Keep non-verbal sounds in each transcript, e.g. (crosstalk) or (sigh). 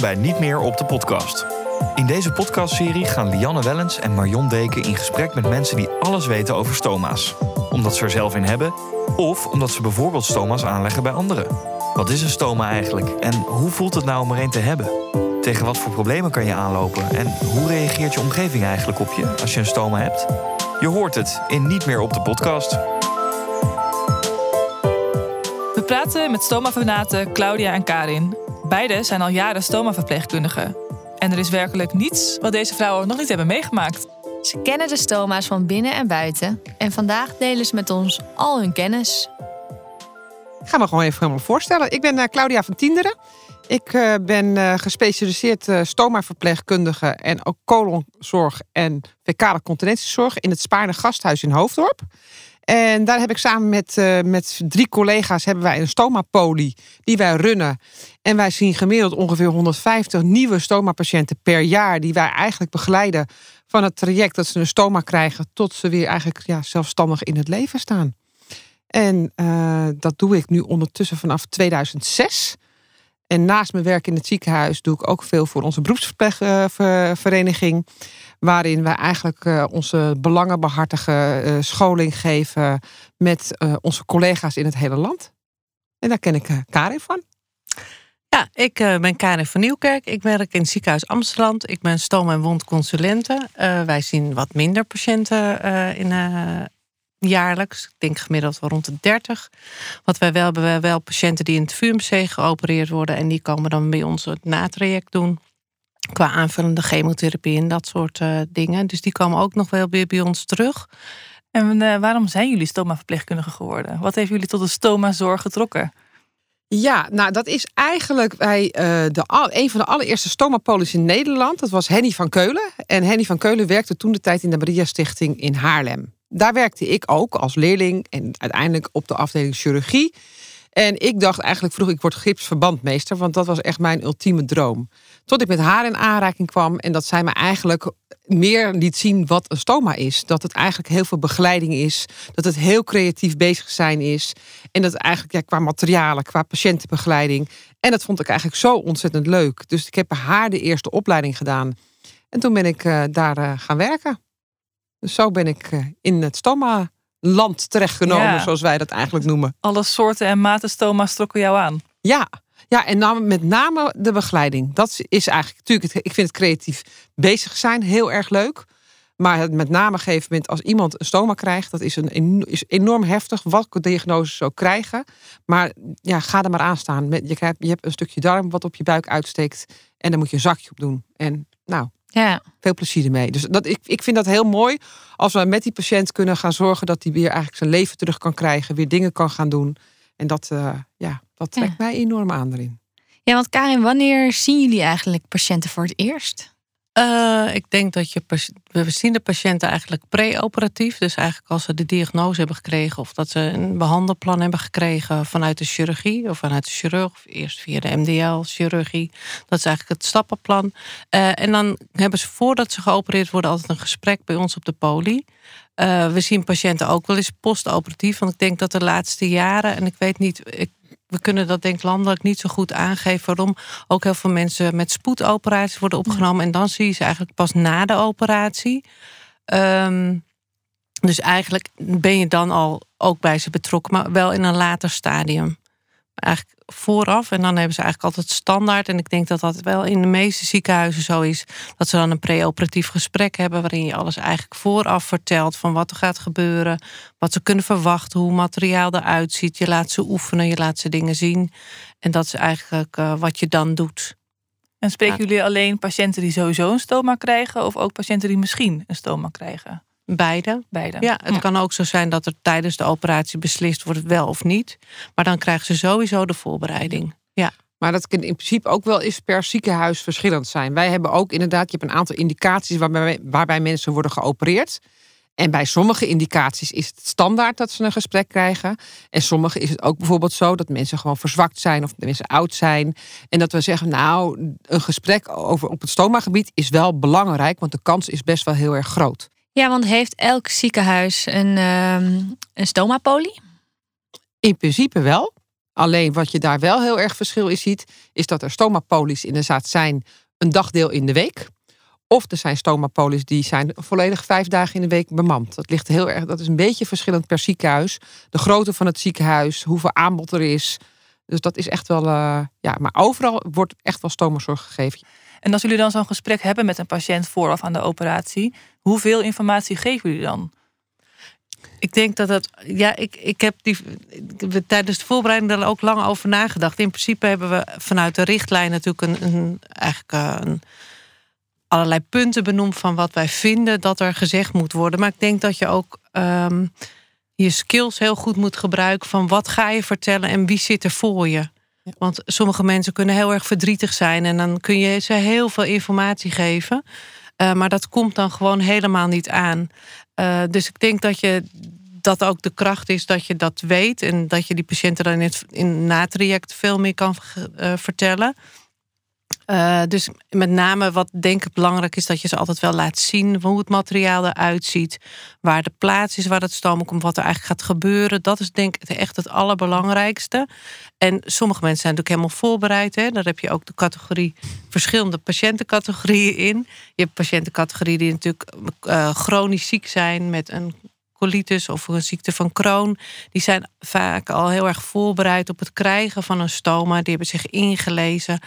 Bij Niet meer op de podcast. In deze podcastserie gaan Lianne Wellens en Marion Deken in gesprek met mensen die alles weten over stoma's. Omdat ze er zelf in hebben, of omdat ze bijvoorbeeld stoma's aanleggen bij anderen. Wat is een stoma eigenlijk en hoe voelt het nou om er een te hebben? Tegen wat voor problemen kan je aanlopen en hoe reageert je omgeving eigenlijk op je als je een stoma hebt? Je hoort het in Niet meer op de podcast. We praten met stoma-fanaten Claudia en Karin. Beide zijn al jaren stoma-verpleegkundigen. En er is werkelijk niets wat deze vrouwen nog niet hebben meegemaakt. Ze kennen de stoma's van binnen en buiten. En vandaag delen ze met ons al hun kennis. Ik ga me gewoon even helemaal voorstellen. Ik ben uh, Claudia van Tienderen. Ik uh, ben uh, gespecialiseerd stoma-verpleegkundige en ook colonzorg en fecale continentiezorg in het Spaarne Gasthuis in Hoofddorp. En daar heb ik samen met, uh, met drie collega's hebben wij een stomapoli die wij runnen. En wij zien gemiddeld ongeveer 150 nieuwe stomapatiënten per jaar die wij eigenlijk begeleiden van het traject dat ze een stoma krijgen tot ze weer eigenlijk ja, zelfstandig in het leven staan. En uh, dat doe ik nu ondertussen vanaf 2006. En naast mijn werk in het ziekenhuis doe ik ook veel voor onze beroepsverpleegvereniging. Waarin we eigenlijk uh, onze belangenbehartige uh, scholing geven met uh, onze collega's in het hele land. En daar ken ik Karin van. Ja, ik ben Karin van Nieuwkerk. Ik werk in het ziekenhuis Amsterdam. Ik ben stoom- en wondconsulente. wij zien wat minder patiënten in, jaarlijks. Ik denk gemiddeld wel rond de 30. Wat wij wel hebben, wel patiënten die in het VUMC geopereerd worden. En die komen dan bij ons het natraject doen. Qua aanvullende chemotherapie en dat soort uh, dingen. Dus die komen ook nog wel weer bij ons terug. En uh, waarom zijn jullie stoma-verpleegkundige geworden? Wat heeft jullie tot de stoma-zorg getrokken? Ja, nou dat is eigenlijk bij uh, de, een van de allereerste stomapolis in Nederland. Dat was Henny van Keulen. En Henny van Keulen werkte toen de tijd in de Maria Stichting in Haarlem. Daar werkte ik ook als leerling en uiteindelijk op de afdeling chirurgie. En ik dacht eigenlijk vroeg, ik word gipsverbandmeester, want dat was echt mijn ultieme droom. Tot ik met haar in aanraking kwam en dat zij me eigenlijk meer liet zien wat een stoma is. Dat het eigenlijk heel veel begeleiding is, dat het heel creatief bezig zijn is. En dat eigenlijk ja, qua materialen, qua patiëntenbegeleiding. En dat vond ik eigenlijk zo ontzettend leuk. Dus ik heb bij haar de eerste opleiding gedaan. En toen ben ik uh, daar uh, gaan werken. Dus zo ben ik uh, in het stoma land terechtgenomen, ja. zoals wij dat eigenlijk noemen. Alle soorten en maten stoma's trokken jou aan. Ja, ja en dan met name de begeleiding. Dat is eigenlijk, natuurlijk, ik vind het creatief bezig zijn heel erg leuk. Maar het met name gegeven moment, als iemand een stoma krijgt, dat is, een, is enorm heftig, welke diagnose ze ook krijgen. Maar ja, ga er maar aan staan. Je, krijgt, je hebt een stukje darm wat op je buik uitsteekt en daar moet je een zakje op doen. En nou, ja. Veel plezier ermee. Dus dat, ik, ik vind dat heel mooi als we met die patiënt kunnen gaan zorgen dat hij weer eigenlijk zijn leven terug kan krijgen, weer dingen kan gaan doen. En dat, uh, ja, dat trekt ja. mij enorm aan erin. Ja, want Karin, wanneer zien jullie eigenlijk patiënten voor het eerst? Uh, ik denk dat je. We zien de patiënten eigenlijk pre-operatief. Dus eigenlijk als ze de diagnose hebben gekregen. of dat ze een behandelplan hebben gekregen vanuit de chirurgie. of vanuit de chirurg. of eerst via de MDL-chirurgie. Dat is eigenlijk het stappenplan. Uh, en dan hebben ze voordat ze geopereerd worden. altijd een gesprek bij ons op de poli. Uh, we zien patiënten ook wel eens postoperatief. Want ik denk dat de laatste jaren. en ik weet niet. Ik we kunnen dat denk ik landelijk niet zo goed aangeven. Waarom ook heel veel mensen met spoedoperaties worden opgenomen. En dan zie je ze eigenlijk pas na de operatie. Um, dus eigenlijk ben je dan al ook bij ze betrokken, maar wel in een later stadium. Eigenlijk vooraf en dan hebben ze eigenlijk altijd standaard. En ik denk dat dat wel in de meeste ziekenhuizen zo is. Dat ze dan een preoperatief gesprek hebben. Waarin je alles eigenlijk vooraf vertelt van wat er gaat gebeuren. Wat ze kunnen verwachten, hoe materiaal eruit ziet. Je laat ze oefenen, je laat ze dingen zien. En dat is eigenlijk uh, wat je dan doet. En spreken ja. jullie alleen patiënten die sowieso een stoma krijgen? Of ook patiënten die misschien een stoma krijgen? Beide. Beide. Ja, het kan ook zo zijn dat er tijdens de operatie beslist wordt wel of niet. Maar dan krijgen ze sowieso de voorbereiding. Ja. Maar dat kan in principe ook wel eens per ziekenhuis verschillend zijn. Wij hebben ook inderdaad, je hebt een aantal indicaties waarbij, waarbij mensen worden geopereerd. En bij sommige indicaties is het standaard dat ze een gesprek krijgen. En sommige is het ook bijvoorbeeld zo dat mensen gewoon verzwakt zijn of mensen oud zijn. En dat we zeggen, nou, een gesprek over op het stomagebied is wel belangrijk, want de kans is best wel heel erg groot. Ja, want heeft elk ziekenhuis een, um, een stomapolie? In principe wel. Alleen wat je daar wel heel erg verschil in ziet, is dat er stomapolis inderdaad zijn een dagdeel in de week. Of er zijn stomapolis die zijn volledig vijf dagen in de week bemand. Dat ligt heel erg, dat is een beetje verschillend per ziekenhuis. De grootte van het ziekenhuis, hoeveel aanbod er is. Dus dat is echt wel, uh, ja, maar overal wordt echt wel stomazorg gegeven. En als jullie dan zo'n gesprek hebben met een patiënt vooraf aan de operatie, hoeveel informatie geven jullie dan? Ik denk dat dat. Ja, ik, ik heb die, we, tijdens de voorbereiding daar ook lang over nagedacht. In principe hebben we vanuit de richtlijn natuurlijk een, een eigenlijk eh, een, allerlei punten benoemd van wat wij vinden dat er gezegd moet worden. Maar ik denk dat je ook um, je skills heel goed moet gebruiken van wat ga je vertellen en wie zit er voor je. Want sommige mensen kunnen heel erg verdrietig zijn en dan kun je ze heel veel informatie geven. Uh, maar dat komt dan gewoon helemaal niet aan. Uh, dus ik denk dat je dat ook de kracht is dat je dat weet en dat je die patiënten dan in het in na-traject veel meer kan uh, vertellen. Uh, dus met name wat denk ik belangrijk is, dat je ze altijd wel laat zien hoe het materiaal eruit ziet, waar de plaats is waar het stomen komt, wat er eigenlijk gaat gebeuren. Dat is denk ik echt het allerbelangrijkste. En sommige mensen zijn natuurlijk helemaal voorbereid. Hè? Daar heb je ook de categorie, verschillende patiëntencategorieën in. Je hebt patiëntencategorieën die natuurlijk uh, chronisch ziek zijn met een colitis of een ziekte van Crohn. Die zijn vaak al heel erg voorbereid op het krijgen van een stoma. Die hebben zich ingelezen.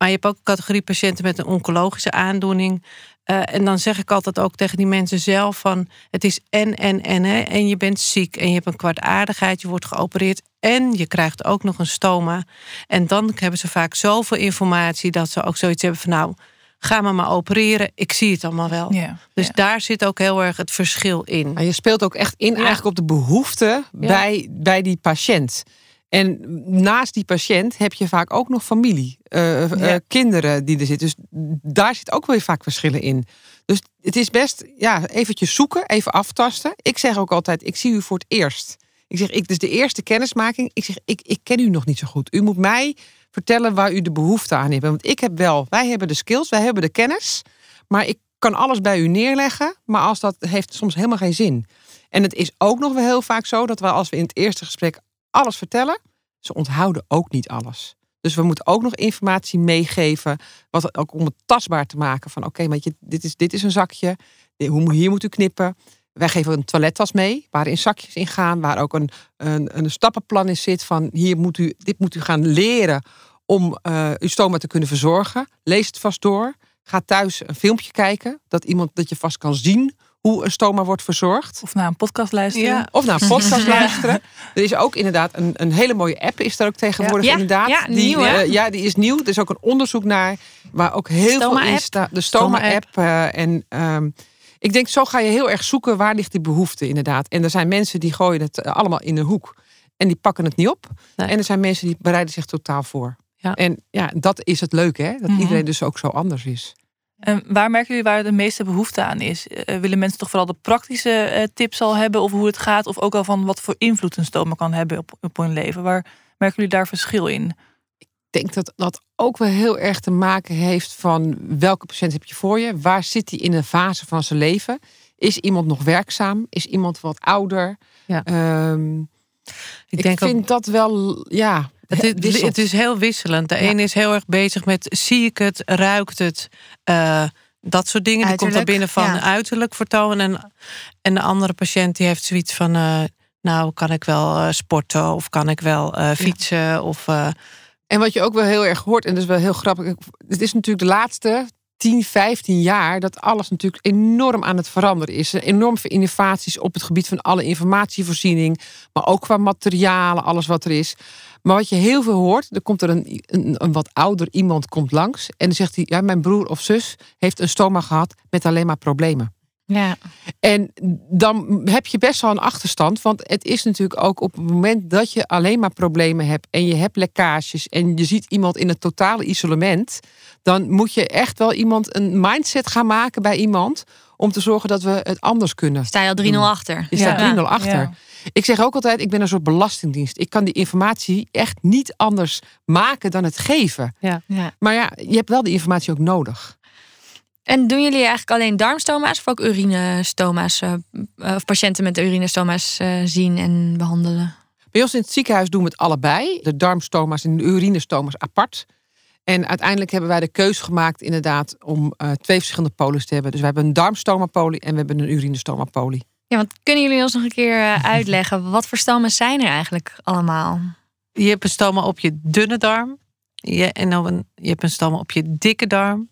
Maar je hebt ook een categorie patiënten met een oncologische aandoening. Uh, en dan zeg ik altijd ook tegen die mensen zelf van... het is en, en, en, hè, en je bent ziek en je hebt een kwartaardigheid... je wordt geopereerd en je krijgt ook nog een stoma. En dan hebben ze vaak zoveel informatie... dat ze ook zoiets hebben van nou, ga maar maar opereren. Ik zie het allemaal wel. Dus daar zit ook heel erg het verschil in. Maar je speelt ook echt in eigenlijk op de behoeften bij, bij die patiënt. En naast die patiënt heb je vaak ook nog familie, uh, kinderen die er zitten. Dus daar zit ook weer vaak verschillen in. Dus het is best ja, eventjes zoeken, even aftasten. Ik zeg ook altijd, ik zie u voor het eerst. Ik zeg, ik, dus de eerste kennismaking. Ik zeg, ik, ik ken u nog niet zo goed. U moet mij vertellen waar u de behoefte aan hebt. Want ik heb wel, wij hebben de skills, wij hebben de kennis. Maar ik kan alles bij u neerleggen. Maar als dat heeft soms helemaal geen zin. En het is ook nog wel heel vaak zo dat we als we in het eerste gesprek alles vertellen. Ze onthouden ook niet alles. Dus we moeten ook nog informatie meegeven. Wat ook om het tastbaar te maken. Van oké, dit, is, dit is een zakje. Hier moet u knippen. Wij geven een toilettas mee, waarin zakjes in gaan, waar ook een, een, een stappenplan in zit van hier moet u, dit moet u gaan leren om uh, uw stoma te kunnen verzorgen. Lees het vast door. Ga thuis een filmpje kijken, dat iemand dat je vast kan zien hoe een stoma wordt verzorgd. Of naar een podcast luisteren. Ja. Of naar een podcast (laughs) luisteren. Er is ook inderdaad een, een hele mooie app is er ook tegenwoordig ja. inderdaad. Ja, die, nieuw, uh, ja, die is nieuw. Er is ook een onderzoek naar waar ook heel Stoma veel in staat. De Stoma-app. Uh, en um, ik denk, zo ga je heel erg zoeken waar ligt die behoefte inderdaad. En er zijn mensen die gooien het allemaal in een hoek. En die pakken het niet op. Nee. En er zijn mensen die bereiden zich totaal voor. Ja. En ja, dat is het leuke, hè? dat mm -hmm. iedereen dus ook zo anders is. En waar merken jullie waar de meeste behoefte aan is? Uh, willen mensen toch vooral de praktische uh, tips al hebben over hoe het gaat? Of ook al van wat voor invloed een stoma kan hebben op, op hun leven? Waar merken jullie daar verschil in? Ik denk dat dat ook wel heel erg te maken heeft van welke patiënt heb je voor je? Waar zit hij in een fase van zijn leven? Is iemand nog werkzaam? Is iemand wat ouder? Ja. Um, ik, ik denk vind ook... dat wel, ja, het is, het is, heel wisselend. De ja. een is heel erg bezig met zie ik het, ruikt het, uh, dat soort dingen. Die komt er binnen van ja. uiterlijk vertonen. En, en de andere patiënt die heeft zoiets van, uh, nou kan ik wel uh, sporten of kan ik wel fietsen ja. of... en wat je ook wel heel erg hoort, en dat is wel heel grappig. Het is natuurlijk de laatste 10, 15 jaar dat alles natuurlijk enorm aan het veranderen is. Enorm veel innovaties op het gebied van alle informatievoorziening, maar ook qua materialen, alles wat er is. Maar wat je heel veel hoort, er komt er een, een, een, wat ouder iemand komt langs en dan zegt hij, ja, mijn broer of zus heeft een stoma gehad met alleen maar problemen. Ja. En dan heb je best wel een achterstand. Want het is natuurlijk ook op het moment dat je alleen maar problemen hebt. en je hebt lekkages. en je ziet iemand in het totale isolement. dan moet je echt wel iemand een mindset gaan maken bij iemand. om te zorgen dat we het anders kunnen. Sta je al 3-0 achter? Je staat ja. 3-0 achter. Ja. Ik zeg ook altijd, ik ben een soort belastingdienst. Ik kan die informatie echt niet anders maken dan het geven. Ja. Ja. Maar ja, je hebt wel die informatie ook nodig. En doen jullie eigenlijk alleen darmstoma's of ook urinestoma's? Uh, of patiënten met urinestoma's uh, zien en behandelen? Bij ons in het ziekenhuis doen we het allebei. De darmstoma's en de urinestoma's apart. En uiteindelijk hebben wij de keuze gemaakt inderdaad om uh, twee verschillende polies te hebben. Dus we hebben een darmstomapolie en we hebben een urinestomapolie. Ja, want kunnen jullie ons nog een keer uh, (laughs) uitleggen wat voor stoma's zijn er eigenlijk allemaal? Je hebt een stoma op je dunne darm. Je, en dan een, je hebt een stoma op je dikke darm.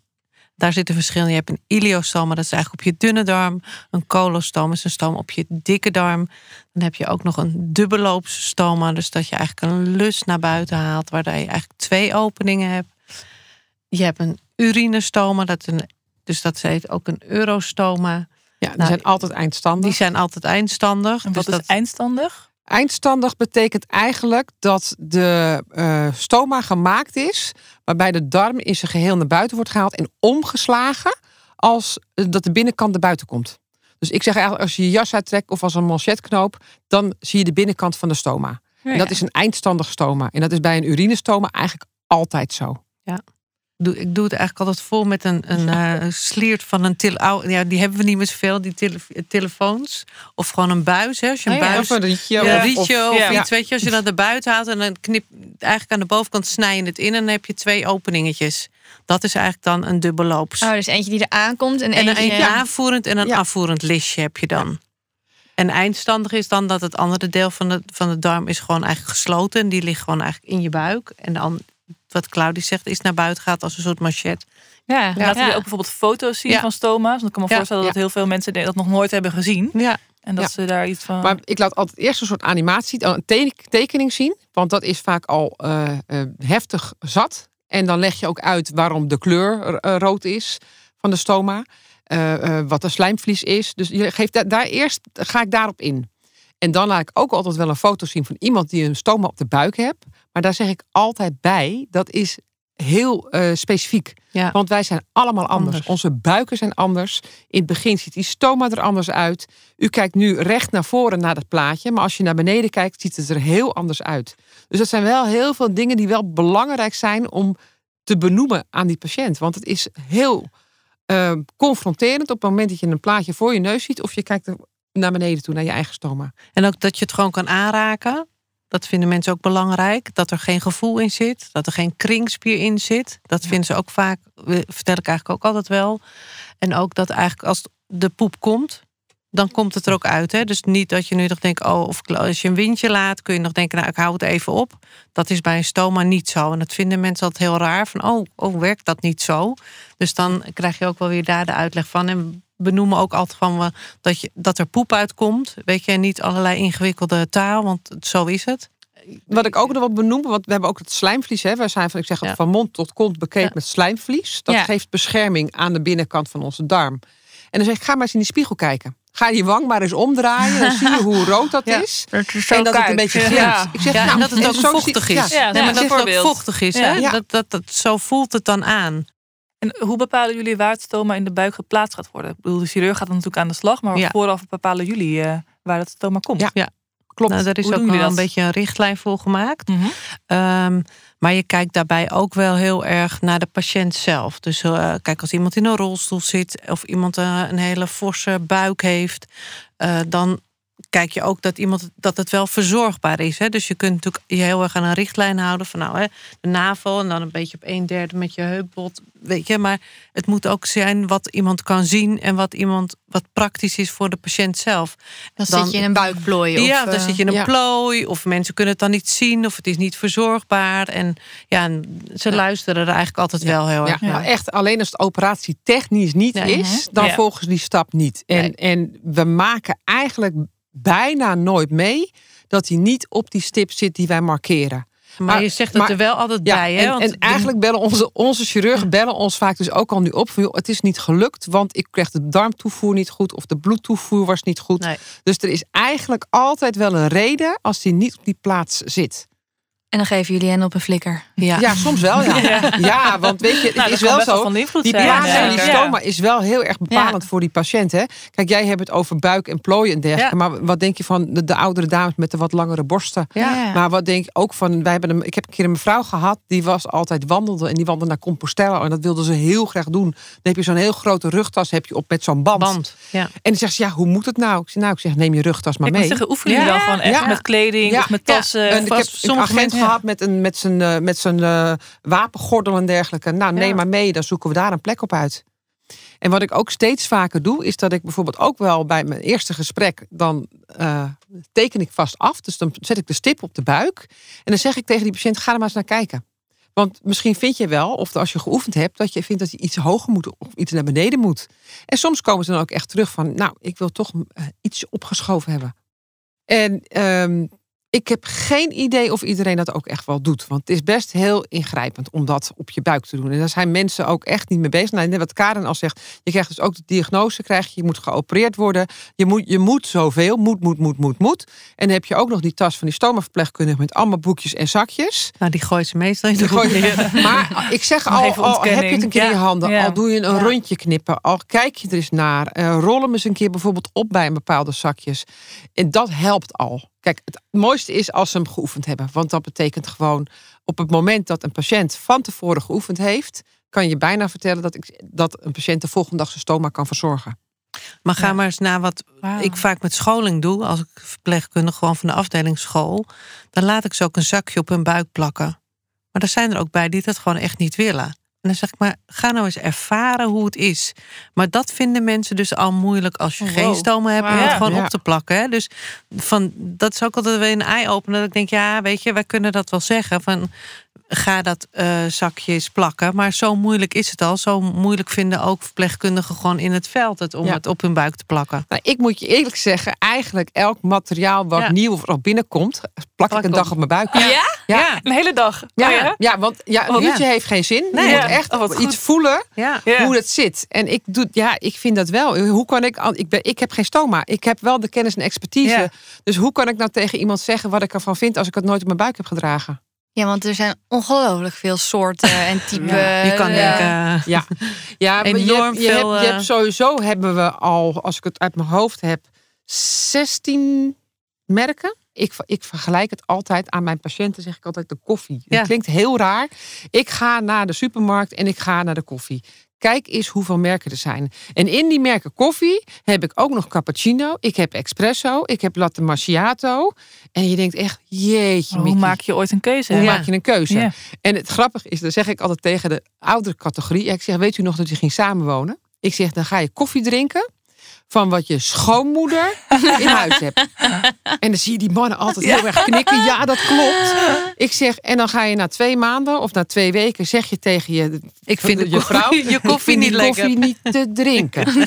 Daar zitten verschillen. Je hebt een iliostoma, dat is eigenlijk op je dunne darm. Een colostoma is een stoma op je dikke darm. Dan heb je ook nog een dubbelloopsstoma. Dus dat je eigenlijk een lus naar buiten haalt, waar je eigenlijk twee openingen hebt. Je hebt een urinestoma, dat een, dus dat heet ook een eurostoma. Ja, die nou, zijn altijd eindstandig. Die zijn altijd eindstandig. En wat dus is dat... eindstandig? Eindstandig betekent eigenlijk dat de uh, stoma gemaakt is, waarbij de darm in zijn geheel naar buiten wordt gehaald en omgeslagen als eh, dat de binnenkant naar buiten komt. Dus ik zeg eigenlijk, als je je jas uittrekt of als een manchetknoop, dan zie je de binnenkant van de stoma. En dat is een eindstandig stoma. En dat is bij een urinestoma eigenlijk altijd zo. Ja ik doe het eigenlijk altijd vol met een, een uh, sliert van een tele ja, die hebben we niet meer zoveel, die tele telefoons. Of gewoon een buis. Hè, als je een oh buis, of een rietje. Ja, of, rietje of, iets, weet je, als je dat naar buiten haalt en dan knip eigenlijk aan de bovenkant snij je het in en dan heb je twee openingetjes. Dat is eigenlijk dan een dubbelloops. Oh, dus eentje die er aankomt en, en eentje... een aanvoerend en een afvoerend listje heb je dan. En eindstandig is dan dat het andere deel van de, van de darm is gewoon eigenlijk gesloten. En die ligt gewoon eigenlijk in je buik. En dan wat Claudie zegt, is naar buiten gaat als een soort machet. Ja, ja. laten we ook bijvoorbeeld foto's zien van stoma's. Dan kan ik me voorstellen dat heel veel mensen dat nog nooit hebben gezien. Ja. En dat ze daar iets van. Maar ik laat altijd eerst een soort animatie, een tekening zien. Want dat is vaak al uh, uh, heftig zat. En dan leg je ook uit waarom de kleur uh, rood is van de stoma. wat de slijmvlies is. Dus je geeft daar eerst ga ik daarop in. En dan laat ik ook altijd wel een foto zien van iemand die een stoma op de buik heeft. Maar daar zeg ik altijd bij, dat is heel uh, specifiek. Ja. Want wij zijn allemaal anders. Onze buiken zijn anders. In het begin ziet die stoma er anders uit. U kijkt nu recht naar voren naar dat plaatje. Maar als je naar beneden kijkt, ziet het er heel anders uit. Dus dat zijn wel heel veel dingen die wel belangrijk zijn om te benoemen aan die patiënt. Want het is heel uh, confronterend op het moment dat je een plaatje voor je neus ziet. Of je kijkt naar beneden toe, naar je eigen stoma. En ook dat je het gewoon kan aanraken. Dat vinden mensen ook belangrijk. Dat er geen gevoel in zit. Dat er geen kringspier in zit. Dat vinden ze ook vaak. Vertel ik eigenlijk ook altijd wel. En ook dat eigenlijk als de poep komt. Dan komt het er ook uit. Hè? Dus niet dat je nu nog denkt, oh, of als je een windje laat, kun je nog denken, nou, ik hou het even op. Dat is bij een stoma niet zo. En dat vinden mensen altijd heel raar. Van, oh, oh werkt dat niet zo? Dus dan krijg je ook wel weer daar de uitleg van. En benoemen ook altijd van dat, je, dat er poep uitkomt. Weet je, niet allerlei ingewikkelde taal, want zo is het. Wat ik ook nog wat benoemen, want we hebben ook het slijmvlies. Hè. Wij zijn van, ik zeg het, van mond tot kont bekeken met slijmvlies. Dat geeft bescherming aan de binnenkant van onze darm. En dan zeg ik, ga maar eens in die spiegel kijken. Ga je wang maar eens omdraaien. Dan zie je hoe (laughs) rood dat is. en dat het een beetje glimt. Ik zeg, nou, dat het ook vochtig is. Ja, nee, maar dat het ook vochtig is. Hè? Dat, dat, dat, zo voelt het dan aan. En hoe bepalen jullie waar het stoma in de buik geplaatst gaat worden? Ik bedoel, de chirurg gaat natuurlijk aan de slag, maar vooraf bepalen jullie uh, waar het stoma komt. Ja, ja. klopt. Nou, daar is ook wel een beetje een richtlijn voor gemaakt. Mm -hmm. maar je kijkt daarbij ook wel heel erg naar de patiënt zelf. Dus uh, kijk, als iemand in een rolstoel zit of iemand uh, een hele forse buik heeft, dan kijk je ook dat iemand dat het wel verzorgbaar is. Hè? Dus je kunt natuurlijk je heel erg aan een richtlijn houden van nou hè, de navel en dan een beetje op een derde met je heupbot. Weet je, maar het moet ook zijn wat iemand kan zien en wat iemand wat praktisch is voor de patiënt zelf. Dan, zit je in een buikplooi. Of, ja, dan zit je in een plooi. Of mensen kunnen het dan niet zien. Of het is niet verzorgbaar. En ja, ze luisteren er eigenlijk altijd wel heel erg ja. echt alleen als het operatie technisch niet is, dan volgen ze die stap niet. En, en we maken eigenlijk bijna nooit mee dat hij niet op die stip zit die wij markeren. Maar, je zegt het er wel altijd bij. Hè? En, en eigenlijk bellen onze, onze chirurgen bellen ons vaak dus ook al nu op. Van, joh, het is niet gelukt, want ik kreeg de darmtoevoer niet goed. Of de bloedtoevoer was niet goed. Dus er is eigenlijk altijd wel een reden als hij niet op die plaats zit. En dan geven jullie hen op een flikker. Ja. Ja, soms wel. Ja, (laughs) ja. want weet je, het Nou, dat is wel zo. van invloed Die plaats van die stoma is wel heel erg bepalend voor die patiënt. Hè? Kijk, jij hebt het over buik en plooien en dergelijke. Ja. Maar wat denk je van de, de oudere dames met de wat langere borsten? Ja. Maar wat denk je ook van, wij hebben een, ik heb een keer een mevrouw gehad, die was altijd wandelde en die wandelde naar Compostela en dat wilde ze heel graag doen. Dan heb je zo'n heel grote rugtas heb je op met zo'n band. Band. Ja. En dan zegt ze, ja, hoe moet het nou? Ik zeg, nou, ik zeg, neem je rugtas maar Ik mee. zeggen, oefenen jullie dan Ja, gewoon echt ja. met kleding Ja, of met ja. tassen? En ik heb agent mensen- gehad met, een, met zijn, eh, met zijn eh, wapengordel en dergelijke. Nou, neem maar mee, dan zoeken we daar een plek op uit. En wat ik ook steeds vaker doe, is dat ik bijvoorbeeld ook wel bij mijn eerste gesprek, dan eh, teken ik vast af. Dus dan zet ik de stip op de buik. En dan zeg ik tegen die patiënt, ga er maar eens naar kijken. Want misschien vind je wel, of als je geoefend hebt, dat je vindt dat je iets hoger moet of iets naar beneden moet. En soms komen ze dan ook echt terug van, nou, ik wil toch iets opgeschoven hebben. En ehm, ik heb geen idee of iedereen dat ook echt wel doet. Want het is best heel ingrijpend om dat op je buik te doen. En daar zijn mensen ook echt niet mee bezig. Nou, net wat Karen al zegt, je krijgt dus ook de diagnose, krijg je, je moet geopereerd worden. Je moet, je moet zoveel, moet, moet, moet, moet, moet. En dan heb je ook nog die tas van die stomaverpleegkundige met allemaal boekjes en zakjes. Nou, die gooit ze meestal in de. Maar ik zeg al, heb je het een keer in je handen, ja. al doe je een Ja. rondje knippen, al kijk je er eens naar, eh, rol hem eens een keer bijvoorbeeld op bij een bepaalde zakjes. En dat helpt al. Kijk, het mooiste is als ze hem geoefend hebben, want dat betekent gewoon op het moment dat een patiënt van tevoren geoefend heeft, kan je bijna vertellen dat, ik, dat een patiënt de volgende dag zijn stoma kan verzorgen. Maar ga Ja. maar eens naar wat ik vaak met scholing doe. Als ik verpleegkundige gewoon van de afdelingsschool. Dan laat ik ze ook een zakje op hun buik plakken. Maar er zijn er ook bij die dat gewoon echt niet willen. En dan zeg ik maar, ga nou eens ervaren hoe het is. Maar dat vinden mensen dus al moeilijk als je Oh, geen stomen hebt. Om het gewoon Ja. op te plakken. Hè? Dus van, dat is ook altijd weer een eye-opener. Dat ik denk, ja, weet je, wij kunnen dat wel zeggen. Van, ga dat eh, zakje eens plakken. Maar zo moeilijk is het al. Zo moeilijk vinden ook verpleegkundigen gewoon in het veld het om Ja. het op hun buik te plakken. Nou, ik moet je eerlijk zeggen, eigenlijk elk materiaal wat Ja. nieuw of er binnenkomt, plak ik een op. dag op mijn buik. Ja? Ja. Een hele dag? Ja, Oh, ja? ja, want ja, een Oh, uurtje ja. heeft geen zin. Nee. je moet Ja. echt Oh, wat iets goed. voelen hoe het zit. En ik, doe, ja, ik vind dat wel. Hoe kan ik, ik, ben, ik heb geen stoma. Ik heb wel de kennis en expertise. Ja. Dus hoe kan ik nou tegen iemand zeggen wat ik ervan vind als ik het nooit op mijn buik heb gedragen? Ja, want er zijn ongelooflijk veel soorten (laughs) en typen. Je kan Ja. denken, Ja, ja (laughs) maar je, Enorm je, veel, hebt, je eh, hebt sowieso hebben we al, als ik het uit mijn hoofd heb, 16 merken. Ik, ik vergelijk het altijd aan mijn patiënten, zeg ik altijd de koffie. Ja. Dat klinkt heel raar. Ik ga naar de supermarkt en ik ga naar de koffie. Kijk eens hoeveel merken er zijn. En in die merken koffie heb ik ook nog cappuccino. Ik heb espresso. Ik heb latte macchiato. En je denkt echt, jeetje Hoe Mickey. maak je ooit een keuze? Hoe maak je een keuze? Ja. En het grappige is, dan zeg ik altijd tegen de oudere categorie. Ik zeg, weet u nog dat u ging samenwonen? Ik zeg, dan ga je koffie drinken van wat je schoonmoeder in (laughs) huis hebt. En dan zie je die mannen altijd heel erg knikken. Ja, dat klopt. Ik zeg, en dan ga je na twee maanden of na twee weken zeg je tegen je, ik vind je vrouw, (laughs) je koffie niet lekker. koffie niet te drinken. (laughs)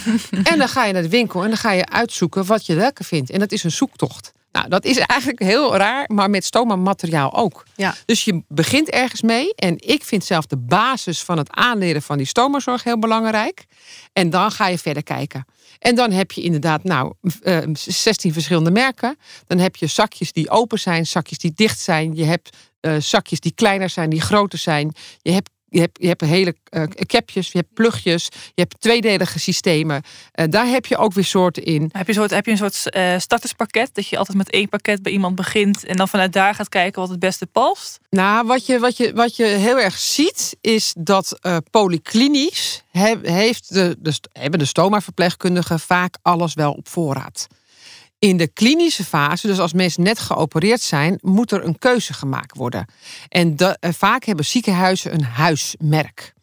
en dan ga je naar de winkel en dan ga je uitzoeken wat je lekker vindt. En dat is een zoektocht. Nou, dat is eigenlijk heel raar, maar met stoma materiaal ook. Ja. Dus je begint ergens mee. En ik vind zelf de basis van het aanleren van die stomazorg heel belangrijk. En dan ga je verder kijken. En dan heb je inderdaad, nou, eh, 16 verschillende merken. Dan heb je zakjes die open zijn, zakjes die dicht zijn. Je hebt eh, zakjes die kleiner zijn, die groter zijn. Je hebt je hebt, je hebt hele eh, capjes, je hebt plugjes, je hebt tweedelige systemen. Eh, daar heb je ook weer soorten in. Heb je, een soort, heb je een soort eh, starterspakket? Dat je altijd met één pakket bij iemand begint en dan vanuit daar gaat kijken wat het beste past? Nou, wat je, wat je, wat je heel erg ziet, is dat polyklinisch he- heeft de, de, hebben de stoma-verpleegkundigen vaak alles wel op voorraad. In de klinische fase, dus als mensen net geopereerd zijn, moet er een keuze gemaakt worden. En eh, vaak hebben ziekenhuizen een huismerk.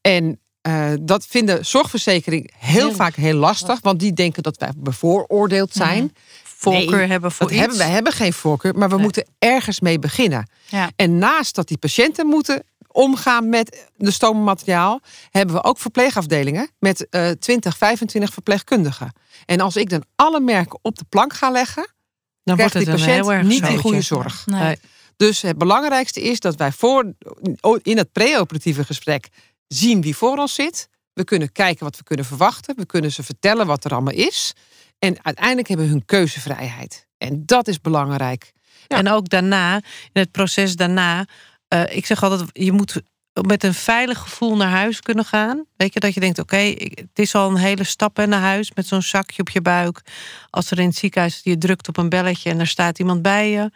En eh, dat vinden zorgverzekering heel, Heel- vaak heel lastig, want die denken dat wij bevooroordeeld zijn. Voorkeur Nee, hebben voor iets. hebben, wij hebben geen voorkeur, maar we Nee. moeten ergens mee beginnen. Ja. En naast dat die patiënten moeten omgaan met de stoommateriaal, hebben we ook verpleegafdelingen met eh 20, 25 verpleegkundigen. En als ik dan alle merken op de plank ga leggen, dan wordt krijgt het die een patiënt niet die zootje. goede zorg. Nee. Nee. Dus het belangrijkste is dat wij voor, in het preoperatieve gesprek zien wie voor ons zit. We kunnen kijken wat we kunnen verwachten. We kunnen ze vertellen wat er allemaal is. En uiteindelijk hebben we hun keuzevrijheid. En dat is belangrijk. Ja. En ook daarna, in het proces daarna. Eh, ik zeg altijd, je moet met een veilig gevoel naar huis kunnen gaan. Weet je, dat je denkt, oké, het is al een hele stap naar huis... met zo'n zakje op je buik. Als er in het ziekenhuis, je drukt op een belletje... en er staat iemand bij je.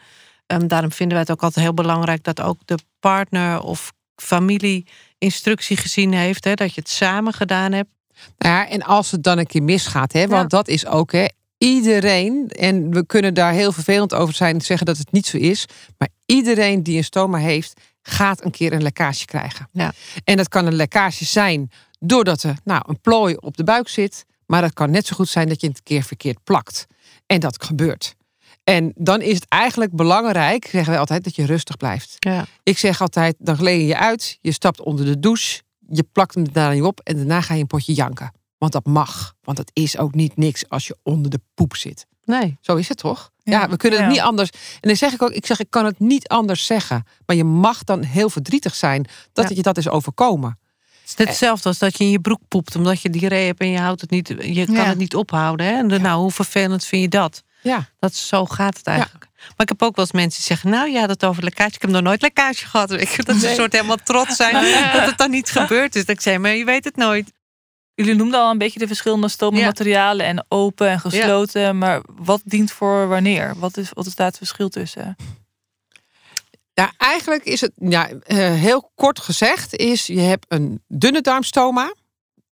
Ehm, daarom vinden wij het ook altijd heel belangrijk... dat ook de partner of familie instructie gezien heeft... Hè, dat je het samen gedaan hebt. Nou ja, en als het dan een keer misgaat, hè, want Ja. dat is ook hè, iedereen, en we kunnen daar heel vervelend over zijn, zeggen dat het niet zo is, maar iedereen die een stoma heeft, gaat een keer een lekkage krijgen. Ja. En dat kan een lekkage zijn doordat er nou, een plooi op de buik zit, maar het kan net zo goed zijn dat je het een keer verkeerd plakt. En dat gebeurt. En dan is het eigenlijk belangrijk, zeggen wij altijd, dat je rustig blijft. Ja. Ik zeg altijd, dan leen je je uit, je stapt onder de douche, je plakt hem daarna niet op en daarna ga je een potje janken. Want dat mag. Want het is ook niet niks als je onder de poep zit. Nee. Zo is het toch? Ja, Ja, we kunnen het niet anders. En dan zeg ik ook, ik zeg, ik kan het niet anders zeggen. Maar je mag dan heel verdrietig zijn dat het je dat is overkomen. Het is net hetzelfde als dat je in je broek poept... omdat je diarree hebt en je, houdt het niet, je kan het niet ophouden. Hè? En dan, nou, hoe vervelend vind je dat? Ja, Dat zo gaat het eigenlijk. Maar ik heb ook wel eens mensen die zeggen... nou ja, dat over lekkage. Ik heb nog nooit lekkage gehad. (laughs) Weet je, dat ze een soort helemaal trots zijn (laughs) dat het dan niet gebeurd is. Dat ik zei, maar je weet het nooit. Jullie noemden al een beetje de verschillende stomenmaterialen en open en gesloten. Maar wat dient voor wanneer? Wat is, wat is daar het verschil tussen? ja eigenlijk is het, ja, eh, heel kort gezegd, is je hebt een dunne darmstoma.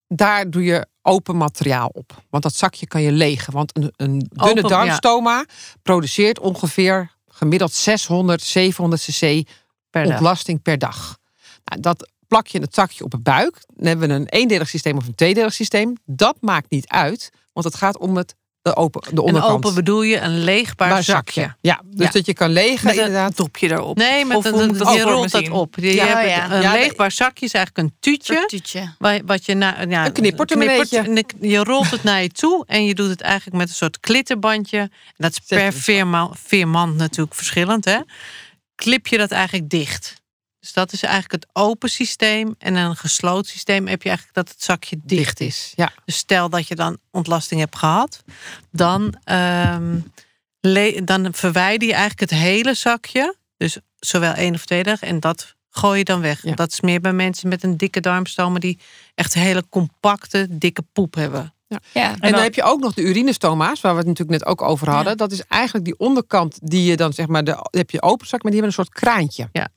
Daar doe je open materiaal op. Want dat zakje kan je legen. Want een, een dunne Open, ja. darmstoma produceert ongeveer gemiddeld 600, 700 cc Per dag. ontlasting per dag. Nou, dat plak je in het zakje op de buik. Dan hebben we een eendelig systeem of een tweedelig systeem. Dat maakt niet uit, want het gaat om het, de, open, de En onderkant. open bedoel je een leegbaar zakje. Ja, dus Ja. dat je kan legen Met een inderdaad. dopje erop. Nee, met Of een, je rolt dat op. Je Ja, hebt ja. Een Ja, de- leegbaar zakje is eigenlijk een tuutje. Tuutje. Wat je na, ja, Een knippertemmeneetje. en ik- Je rolt het naar je toe en je doet het eigenlijk met een soort klittenbandje. En dat is per veerman, veerman natuurlijk verschillend. Hè? Klip je dat eigenlijk dicht. Dus dat is eigenlijk het open systeem. En een gesloten systeem heb je eigenlijk dat het zakje dicht is. Ja, Dus stel dat je dan ontlasting hebt gehad, dan, ehm, dan verwijder je eigenlijk het hele zakje. Dus zowel één of twee dagen. En dat gooi je dan weg. Ja. Dat is meer bij mensen met een dikke darmstoma die echt hele compacte, dikke poep hebben. Ja. En dan, dan- heb je ook nog de urinestoma's, waar we het natuurlijk net ook over hadden. Dat is eigenlijk die onderkant die je dan zeg maar, de, heb je open zak, maar die hebben een soort kraantje. Ja.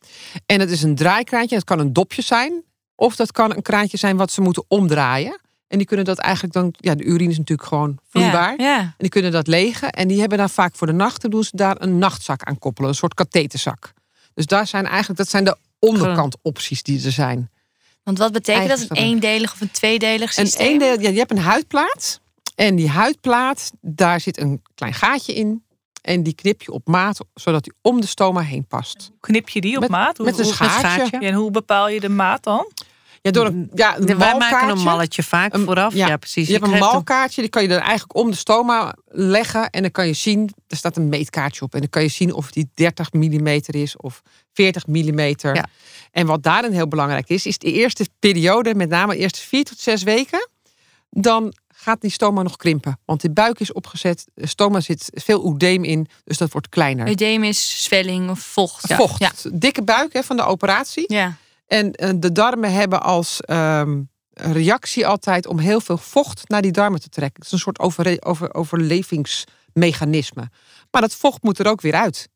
En het is een draaikraantje. Het kan een dopje zijn, of dat kan een kraantje zijn wat ze moeten omdraaien. En die kunnen dat eigenlijk dan, ja, de urine is natuurlijk gewoon vloeibaar. Ja. En die kunnen dat legen. En die hebben dan vaak voor de nacht, dan doen ze daar een nachtzak aan koppelen. Een soort katheterzak. Dus daar zijn eigenlijk, dat zijn de onderkant opties die er zijn. Want wat betekent dat? Een eendelig of een tweedelig systeem? één deel, ja, je hebt een huidplaat. En die huidplaat, daar zit een klein gaatje in. En die knip je op maat, zodat die om de stoma heen past. Knip je die op Met- maat? Hoe, met een hoe- schaartje. schaartje. Ja, en hoe bepaal je de maat dan? Ja, door een, ja, een Wij maken een malkaartje. malletje vaak Een- vooraf. ja. Ja, precies. Je hebt een malkaartje, die kan je dan eigenlijk om de stoma leggen. En dan kan je zien, er staat een meetkaartje op. En dan kan je zien of die 30 mm is of 40 mm. Ja. En wat daarin heel belangrijk is, is de eerste periode, met name de eerste vier tot zes weken. Dan gaat die stoma nog krimpen. Want de buik is opgezet, de stoma zit veel oedeem in, dus dat wordt kleiner. Eudeem is zwelling of vocht. Vocht, Ja. dikke buik hè, van de operatie. Ja. En eh, de darmen hebben als ehm, reactie altijd om heel veel vocht naar die darmen te trekken. Het is een soort overre- over, overlevingsmechanisme. Maar dat vocht moet er ook weer uit.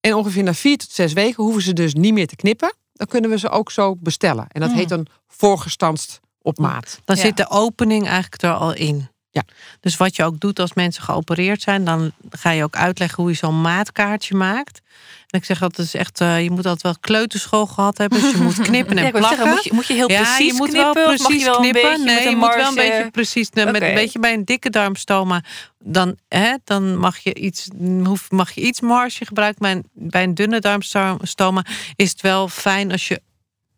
En ongeveer na vier tot zes weken hoeven ze dus niet meer te knippen. Dan kunnen we ze ook zo bestellen. En dat Mm. heet dan voorgestanst op maat. Dan Ja. zit de opening eigenlijk er al in. Ja. Dus wat je ook doet als mensen geopereerd zijn, dan ga je ook uitleggen hoe je zo'n maatkaartje maakt. En ik zeg dat is echt, eh, je moet altijd wel kleuterschool gehad hebben. Dus je moet (laughs) knippen en Ja, plakken. zeggen, moet, je, moet je heel ja, precies je moet knippen? wel precies je wel knippen. beetje nee, met je moet wel een beetje precies. Met Oké. een beetje bij een dikke darmstoma, dan, hè, dan mag je iets, hoef, mag je iets marge gebruiken. Bij een, bij een dunne darmstoma is het wel fijn als je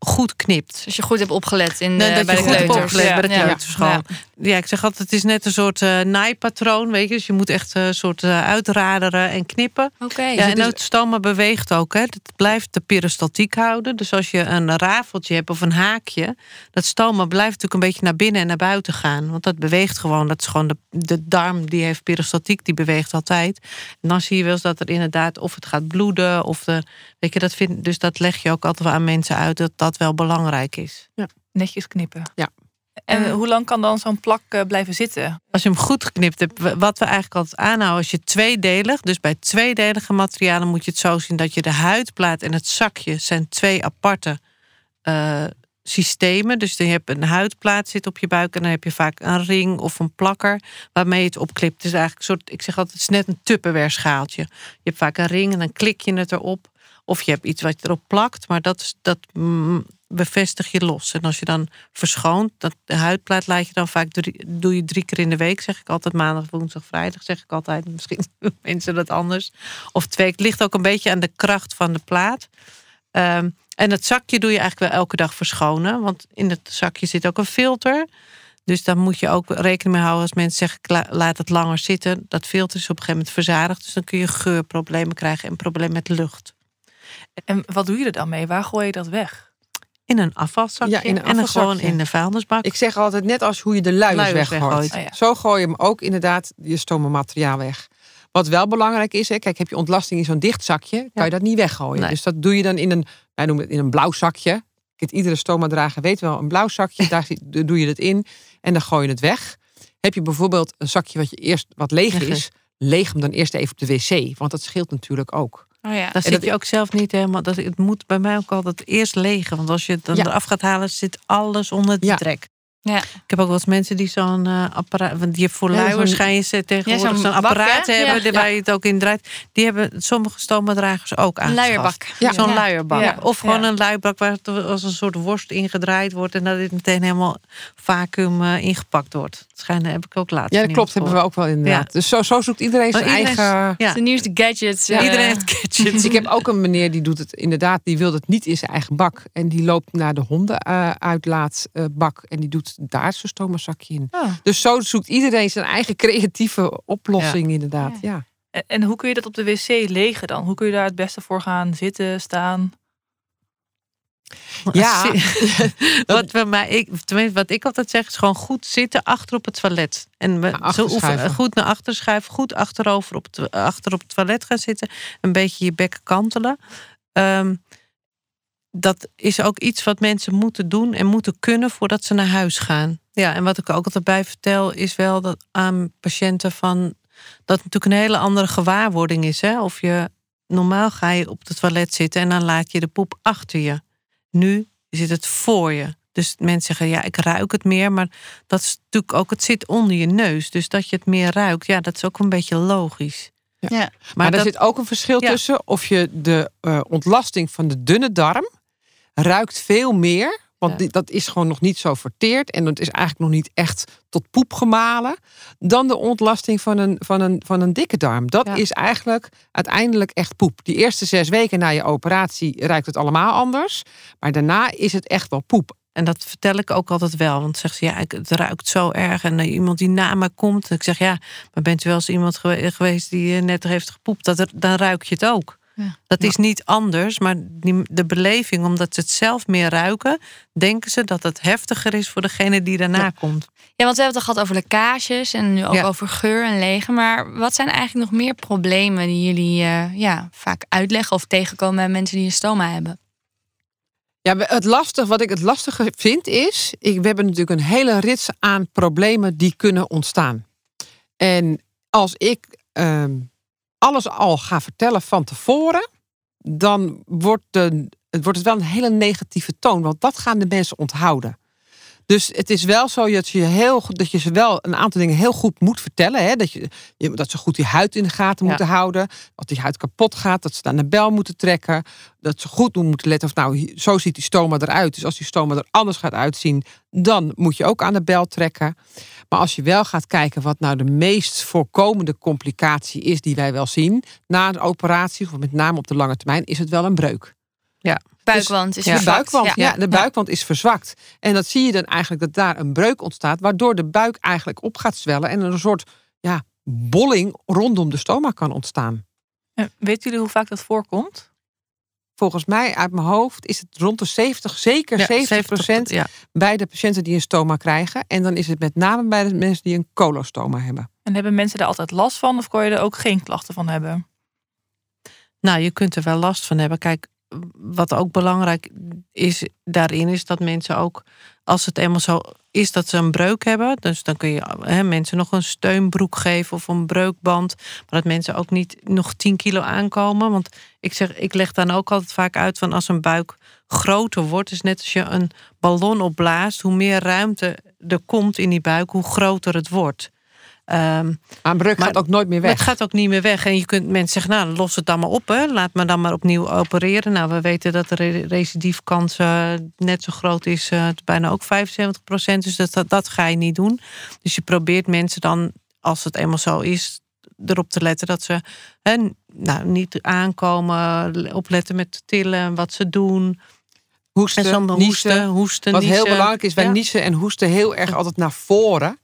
goed knipt. Dus als je goed hebt opgelet in Nee, dat bij je de goed hebt opgelet bij de Ja. kleuterschool. Ja. Ja, ik zeg altijd, het is net een soort eh, naaipatroon, weet je. Dus je moet echt een soort eh, uitraderen en knippen. Oké. Ja, Dus en het is- het stoma beweegt ook. Hè. Het blijft de peristaltiek houden. Dus als je een rafeltje hebt of een haakje... dat stoma blijft natuurlijk een beetje naar binnen en naar buiten gaan. Want dat beweegt gewoon. Dat is gewoon de, de darm, die heeft peristaltiek, die beweegt altijd. En dan zie je wel eens dat er inderdaad of het gaat bloeden... of de, weet je, dat vind, dus dat leg je ook altijd wel aan mensen uit... dat dat wel belangrijk is. Netjes knippen. Ja. En Ja. hoe lang kan dan zo'n plak eh, blijven zitten? Als je hem goed geknipt hebt, wat we eigenlijk altijd aanhouden, als je tweedelig, dus bij tweedelige materialen moet je het zo zien dat je de huidplaat en het zakje zijn twee aparte eh, systemen. Dus je hebt een huidplaat zit op je buik en dan heb je vaak een ring of een plakker waarmee je het opklipt. Het is eigenlijk een soort, ik zeg altijd, het is net een Tupperware schaaltje. Je hebt vaak een ring en dan klik je het erop. Of je hebt iets wat je erop plakt, maar dat, dat mm, bevestig je los. En als je dan verschoont, dat, de huidplaat laat je dan vaak drie, doe je drie keer in de week, zeg ik altijd. Maandag, woensdag, vrijdag, zeg ik altijd. (laughs) Misschien mensen dat anders. Of twee. Het ligt ook een beetje aan de kracht van de plaat. Ehm, en het zakje doe je eigenlijk wel elke dag verschonen. Want in het zakje zit ook een filter. Dus dan moet je ook rekening mee houden als mensen zeggen: "La- laat het langer zitten. Dat filter is op een gegeven moment verzadigd. Dus dan kun je geurproblemen krijgen en problemen met lucht. En wat doe je er dan mee? Waar gooi je dat weg? In een afvalzakje Ja, in een en dan gewoon in de vuilnisbak. Ik zeg altijd net als hoe je de luiers, Luiers weggooit. weggooit. Oh ja. Zo gooi je hem ook inderdaad je stomamateriaal weg. Wat wel belangrijk is, hè, kijk, heb je ontlasting in zo'n dicht zakje, kan je dat niet weggooien. Nee. Dus dat doe je dan in een, wij noemen het in een blauw zakje. Kijk, iedere stoma-drager weet wel, een blauw zakje, (laughs) daar doe je het in en dan gooi je het weg. Heb je bijvoorbeeld een zakje wat je eerst wat Leeg is, leeg hem dan eerst even op de wc, want dat scheelt natuurlijk ook. Oh ja. Daar En zit dat- je ook zelf niet helemaal. Dat, het moet bij mij ook altijd eerst legen. Want als je het dan Ja. eraf gaat halen, zit alles onder de Ja. trek. Ja. Ik heb ook wel eens mensen die zo'n eh, apparaat. Want die voor Ja, je ze tegenwoordig zo'n apparaat hè? hebben. Ja. Waar je het ook in draait. Die hebben sommige stomadragers ook Een aangeschaft. luierbak. Ja. Zo'n Ja. luierbak. Ja. Of gewoon Ja. een luierbak waar het als een soort worst ingedraaid wordt. En dat het meteen helemaal vacuüm eh, ingepakt wordt. Dat schijnt, heb ik ook laatst. Ja, dat klopt, hebben we ook wel inderdaad. Dus zo, zo zoekt iedereen zijn Maar iedereen- eigen... Ja. De nieuwste gadgets. eh, Iedereen heeft gadgets. (laughs) Ik heb ook een meneer die doet het inderdaad, die wil het niet in zijn eigen bak. En die loopt naar de hondenuitlaatbak en die doet daar zijn stomazakje in. Oh. Dus zo zoekt iedereen zijn eigen creatieve oplossing inderdaad. Ja. En, en hoe kun je dat op de wc legen dan? Hoe kun je daar het beste voor gaan zitten, staan? Ja. (laughs) (laughs) wat, bij mij, ik, tenminste, wat ik altijd zeg is gewoon goed zitten achter op het toilet. En we, zo oefenen, schuiven. goed naar achter schuiven, goed achterover op het, achter op het toilet gaan zitten. Een beetje je bekken kantelen. Ehm, dat is ook iets wat mensen moeten doen en moeten kunnen voordat ze naar huis gaan. Ja, en wat ik ook altijd bij vertel is wel dat aan patiënten van dat het natuurlijk een hele andere gewaarwording is. Hè? Of je normaal ga je op het toilet zitten en dan laat je de poep achter je. Nu zit het voor je. Dus mensen zeggen, ja, ik ruik het meer. Maar dat is natuurlijk ook, het zit onder je neus. Dus dat je het meer ruikt, ja, dat is ook een beetje logisch. Ja. Maar, dat, zit ook een verschil Ja. tussen of je de eh, ontlasting van de dunne darm ruikt veel meer. Want Ja. dat is gewoon nog niet zo verteerd. En dat is eigenlijk nog niet echt tot poep gemalen. Dan de ontlasting van een, van een, van een dikke darm. Dat Ja. is eigenlijk uiteindelijk echt poep. Die eerste zes weken na je operatie ruikt het allemaal anders. Maar daarna is het echt wel poep. en dat vertel ik ook altijd wel. Want zegt ze, ja, het ruikt zo erg. En eh, iemand die na me komt. Ik zeg, ja, maar bent u wel eens iemand gewe- geweest die eh, net heeft gepoept? Dat er, dan ruik je het ook. Ja. Dat is niet anders, maar die, de beleving, omdat ze het zelf meer ruiken, denken ze dat het heftiger is voor degene die daarna Ja. komt. Ja, want we hebben het al gehad over lekkages en nu ook Ja. over geur en legen. Maar wat zijn eigenlijk nog meer problemen die jullie eh, ja, vaak uitleggen of tegenkomen bij mensen die een stoma hebben? Ja, het lastige, wat ik het lastige vind is, ik, we hebben natuurlijk een hele rits aan problemen die kunnen ontstaan. En als ik ehm, alles al ga vertellen van tevoren, dan wordt, de, wordt het wel een hele negatieve toon, want dat gaan de mensen onthouden. Dus het is wel zo dat je, heel, dat je ze wel een aantal dingen heel goed moet vertellen. Hè? Dat, je, dat ze goed die huid in de gaten Ja. moeten houden. Dat die huid kapot gaat. Dat ze aan de bel moeten trekken. Dat ze goed doen moeten letten. Of nou, zo ziet die stoma eruit. Dus als die stoma er anders gaat uitzien, dan moet je ook aan de bel trekken. Maar als je wel gaat kijken wat nou de meest voorkomende complicatie is die wij wel zien na een operatie, of met name op de lange termijn, is het wel een breuk. Ja. Buikwand is Ja. de buikwand, ja, de buikwand is verzwakt. En dat zie je dan eigenlijk dat daar een breuk ontstaat, waardoor de buik eigenlijk op gaat zwellen en er een soort ja, bolling rondom de stoma kan ontstaan. Weten jullie hoe vaak dat voorkomt? Volgens mij uit mijn hoofd is het rond de 70, zeker Ja, 70 procent Ja. bij de patiënten die een stoma krijgen. En dan is het met name bij de mensen die een colostoma hebben. En hebben mensen daar altijd last van of kon je er ook geen klachten van hebben? Nou, je kunt er wel last van hebben. Kijk, wat ook belangrijk is daarin, is dat mensen ook, als het eenmaal zo is dat ze een breuk hebben, dus dan kun je mensen nog een steunbroek geven of een breukband, maar dat mensen ook niet nog 10 kilo aankomen. Want ik zeg, ik leg dan ook altijd vaak uit van als een buik groter wordt, is net als je een ballon opblaast, hoe meer ruimte er komt in die buik, hoe groter het wordt. Ehm, Maar breuk gaat ook nooit meer weg. het gaat ook niet meer weg. En je kunt mensen zeggen, nou, los het dan maar op. Hè. Laat me dan maar opnieuw opereren. Nou, we weten dat de re- recidiefkans eh, net zo groot is. is bijna ook 75 procent. Dus dat, dat, dat ga je niet doen. Dus je probeert mensen dan, als het eenmaal zo is... erop te letten dat ze hè, nou, niet aankomen. Opletten met tillen, wat ze doen. Hoesten, hoesten, hoesten, Wat heel belangrijk is, wij Ja. niezen en hoesten heel erg altijd naar voren.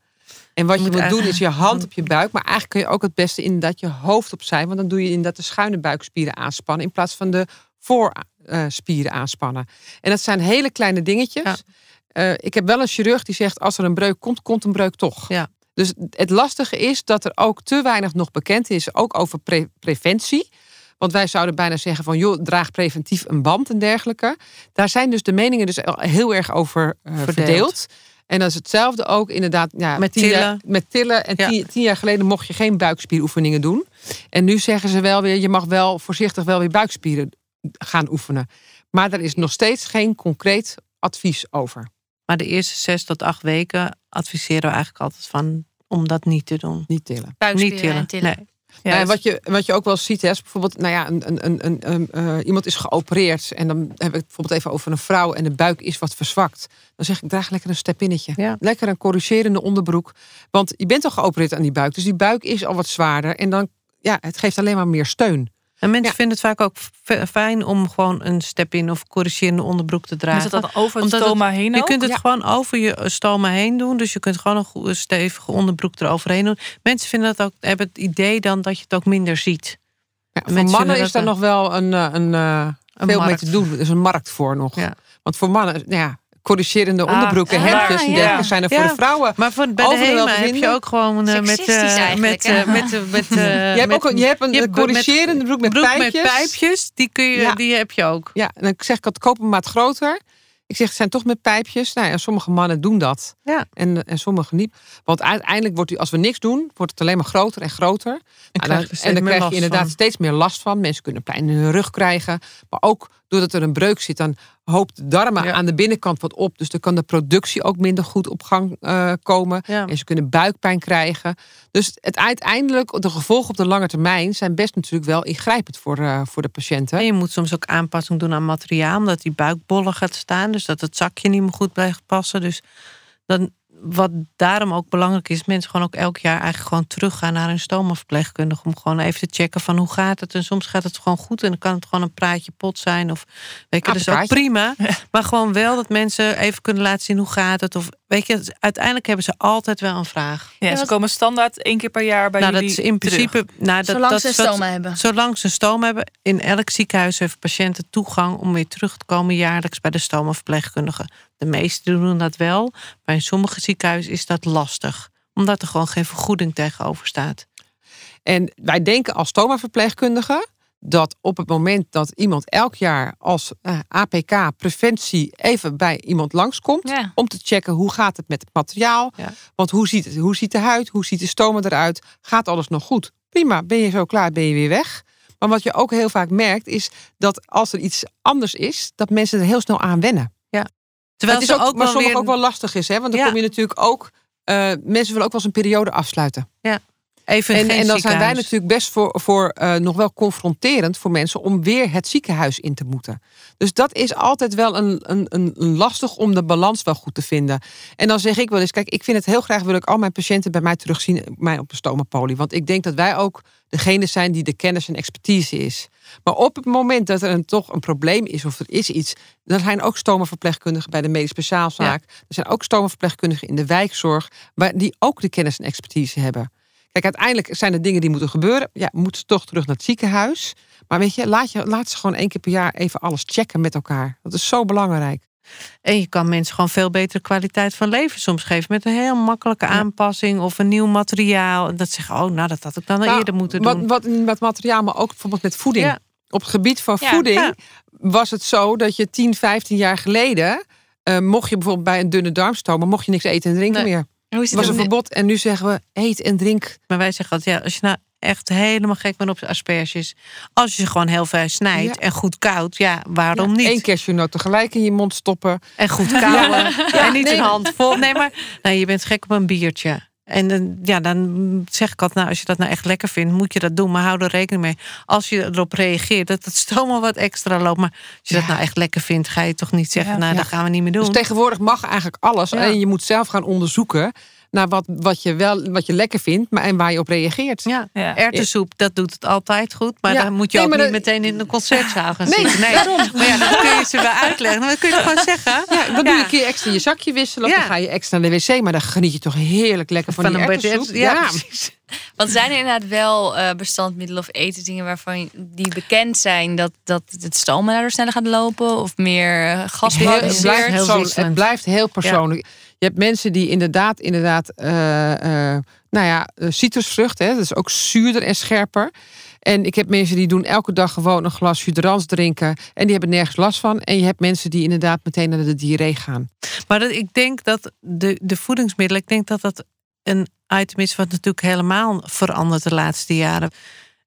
En wat je, moet moet, doen is je (laughs) hand op je buik. Maar eigenlijk kun je ook het beste inderdaad je hoofd opzij. Want dan doe je inderdaad de schuine buikspieren aanspannen. In plaats van de voorspieren aanspannen. En dat zijn hele kleine dingetjes. Ja. Eh, ik heb wel een chirurg die zegt als er een breuk komt, komt een breuk toch. Ja. Dus het lastige is dat er ook te weinig nog bekend is. Ook over pre- preventie. Want wij zouden bijna zeggen van joh, draag preventief een band en dergelijke. Daar zijn dus de meningen dus heel erg over eh, verdeeld. Verdeeld. En dat is hetzelfde ook inderdaad. Ja, Met tien jaar- tillen. met tillen. En Ja. tien, tien jaar geleden mocht je geen buikspieroefeningen doen. En nu zeggen ze wel weer, je mag wel voorzichtig wel weer buikspieren gaan oefenen. Maar er is nog steeds geen concreet advies over. Maar de eerste zes tot acht weken adviseren we eigenlijk altijd van... om dat niet te doen. Niet tillen. Buikspieren niet tillen. en tillen. Nee. Ja, Nou, dus- wat, je, wat je ook wel ziet, hè, is bijvoorbeeld, nou ja, een, een, een, een, eh, iemand is geopereerd. En dan heb ik het bijvoorbeeld even over een vrouw en de buik is wat verzwakt. Dan zeg ik, draag lekker een stepinnetje. Ja. Lekker een corrigerende onderbroek. Want je bent al geopereerd aan die buik. Dus die buik is al wat zwaarder. En dan, ja, het geeft alleen maar meer steun. En mensen Ja. vinden het vaak ook fijn om gewoon een step-in of corrigerende onderbroek te is dragen. het dan over het Omdat het- stoma heen Je kunt het Ja. gewoon over je stoma heen doen. Dus je kunt gewoon een goede stevige onderbroek eroverheen doen. Mensen vinden dat ook, hebben het idee dan dat je het ook minder ziet. Ja, voor mannen is daar dat nog wel een, eh, een, eh, Een veel mee markt. te doen. Er is een markt voor nog. Want voor mannen, nou ja, corrigerende Ah, onderbroeken, ah, hemdjes en ja. dergelijke zijn er voor Ja. de vrouwen. Maar voor, bij de Overal HEMA te heb je ook gewoon eh, met, eh, met, eh, met, met, (laughs) eh, je hebt met- ook een, je hebt een je corrigerende broek met broek pijpjes. met pijpjes. Die, kun je, Ja. die heb je ook. Ja, en dan zeg ik, ik koop een maat groter. Ik zeg, het zijn toch met pijpjes. Nou ja, sommige mannen doen dat. Ja. En, en sommige niet. Want uiteindelijk wordt u, als we niks doen, wordt het alleen maar groter en groter. En, Nou, dan- en dan krijg je inderdaad van. steeds meer last van. Mensen kunnen pijn in hun rug krijgen. Maar ook doordat er een breuk zit, dan hoopt de darmen Ja. aan de binnenkant wat op. Dus dan kan de productie ook minder goed op gang eh, komen. Ja. En ze kunnen buikpijn krijgen. Dus het uiteindelijk, de gevolgen op de lange termijn zijn best natuurlijk wel ingrijpend voor, eh, voor de patiënten. En je moet soms ook aanpassing doen aan materiaal, omdat die buikbollen gaat staan. Dus dat het zakje niet meer goed blijft passen. Dus dan, wat daarom ook belangrijk is, mensen gewoon ook elk jaar eigenlijk gewoon teruggaan naar een stomaverpleegkundige. Om gewoon even te checken van hoe gaat het. En soms gaat het gewoon goed en dan kan het gewoon een praatje pot zijn. Of weet je, Ah, dat is ook prima. (laughs) Maar gewoon wel dat mensen even kunnen laten zien hoe gaat het. Of weet je, uiteindelijk hebben ze altijd wel een vraag. Ja, Ja, ze komen standaard één keer per jaar bij nou, dat jullie is in terug. principe. Nou, dat, Zolang dat ze wat- stoma hebben. Zolang ze stoom hebben, in elk ziekenhuis heeft patiënten toegang om weer terug te komen jaarlijks bij de stomaverpleegkundige. De meesten doen dat wel, maar in sommige ziekenhuizen is dat lastig, omdat er gewoon geen vergoeding tegenover staat. En wij denken als stomaverpleegkundige dat op het moment dat iemand elk jaar als eh, APK preventie even bij iemand langskomt Ja. om te checken hoe gaat het met het materiaal, Ja. want hoe ziet het, hoe ziet de huid, hoe ziet de stoma eruit, gaat alles nog goed? Prima, ben je zo klaar, ben je weer weg. Maar wat je ook heel vaak merkt is dat als er iets anders is, dat mensen er heel snel aan wennen. Terwijl het is ook, ook maar weer... ook wel lastig is, hè? want dan Ja. kom je natuurlijk ook, eh, mensen willen ook wel eens een periode afsluiten. Ja. Even En, en dan zijn wij natuurlijk best voor, voor eh, nog wel confronterend voor mensen om weer het ziekenhuis in te moeten. Dus dat is altijd wel een, een, een, een lastig om de balans wel goed te vinden. En dan zeg ik wel eens, kijk, ik vind het heel graag, wil ik al mijn patiënten bij mij terugzien, mij op een stomapolie. Want ik denk dat wij ook degene zijn die de kennis en expertise is. Maar op het moment dat er een, toch een probleem is of er is iets, dan zijn ook stomaverpleegkundigen bij de medisch speciaalzaak. Er zijn ook stomaverpleegkundigen in de wijkzorg, waar, die ook de kennis en expertise hebben. Kijk, uiteindelijk zijn er dingen die moeten gebeuren. Ja, moeten ze toch terug naar het ziekenhuis. Maar weet je, laat, je, laat ze gewoon één keer per jaar even alles checken met elkaar. Dat is zo belangrijk. En je kan mensen gewoon veel betere kwaliteit van leven soms geven. Met een heel makkelijke aanpassing of een nieuw materiaal. En dat zeggen, oh, nou, dat had ik dan al Nou, eerder moeten wat, doen. Wat, met materiaal, maar ook bijvoorbeeld met voeding. Ja. Op het gebied van Ja, voeding was het zo dat je 10, 15 jaar geleden... eh, mocht je bijvoorbeeld bij een dunne darmstoma... mocht je niks eten en drinken Nee. meer. Het was een verbod en nu zeggen we eet en drink. Maar wij zeggen altijd, ja, als je nou echt helemaal gek bent op asperges. Als je ze gewoon heel veel snijdt Ja. en goed koudt, ja, waarom niet? Eén cashewnoot tegelijk in je mond stoppen. En goed kauwen. en niet nee. een hand vol. Nee, maar nou, je bent gek op een biertje. En dan, ja, dan zeg ik altijd, nou, als je dat nou echt lekker vindt, moet je dat doen. Maar hou er rekening mee. Als je erop reageert, dat het stoma wat extra loopt. Maar als je dat nou echt lekker vindt, ga je toch niet zeggen, Ja. nou, Ja. dat gaan we niet meer doen. Dus tegenwoordig mag eigenlijk alles. En je moet zelf gaan onderzoeken naar wat, wat, je wel, wat je lekker vindt maar, en waar je op reageert. ja. Dat doet het altijd goed. Maar Ja. dan moet je Nee, ook niet dat- meteen in de concertzaal gaan Nee, zitten. Nee, maar ja, dan kun je ze wel uitleggen. Maar dan kun je het gewoon zeggen. Ja, dan doe je Ja. een keer extra je zakje wisselen. Of Ja. dan ga je extra naar de wc. Maar dan geniet je toch heerlijk lekker van, Van die een erwtensoep. ja, precies. Want zijn er inderdaad wel eh, bestandmiddelen of etensdingen waarvan je- die bekend zijn dat, dat het daardoor sneller gaat lopen? Of meer eh, wisselend. het blijft heel persoonlijk. Je hebt mensen die inderdaad, inderdaad eh, eh, nou ja, eh, citrusvruchten. Hè, dat is ook zuurder en scherper. En ik heb mensen die doen elke dag gewoon een glas Suderans drinken. En die hebben nergens last van. En je hebt mensen die inderdaad meteen naar de diarree gaan. Maar dat, ik denk dat de, de voedingsmiddelen, ik denk dat dat een item is wat natuurlijk helemaal verandert de laatste jaren.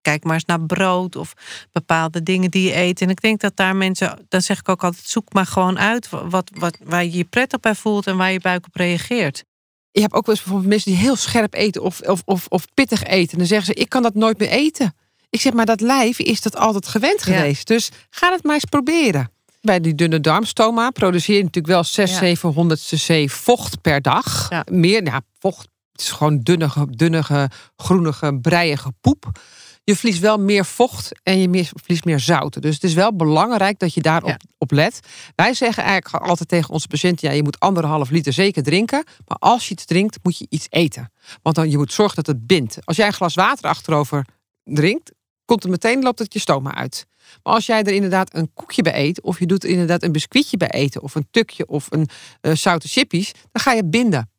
Kijk maar eens naar brood of bepaalde dingen die je eet. En ik denk dat daar mensen, dan zeg ik ook altijd, zoek maar gewoon uit wat, wat, waar je je prettig bij voelt en waar je buik op reageert. Je hebt ook wel eens bijvoorbeeld mensen die heel scherp eten of, of, of, of pittig eten. En dan zeggen ze, ik kan dat nooit meer eten. Ik zeg, maar dat lijf is dat altijd gewend Ja. geweest. Dus ga het maar eens proberen. Bij die dunne darmstoma produceer je natuurlijk wel 600, Ja. 700 cc vocht per dag. Ja. Meer, ja, vocht. Het is gewoon dunnige, dunnige, groenige, breiige poep. Je verliest wel meer vocht en je verliest meer zouten. Dus het is wel belangrijk dat je daarop Ja. op let. Wij zeggen eigenlijk altijd tegen onze patiënten: ja, je moet anderhalf liter zeker drinken. Maar als je iets drinkt, moet je iets eten. Want dan je moet zorgen dat het bindt. Als jij een glas water achterover drinkt, komt het meteen loopt het je stoma uit. Maar als jij er inderdaad een koekje bij eet, of je doet er inderdaad een biscuitje bij eten, of een tukje of een eh zoute chippies, dan ga je binden.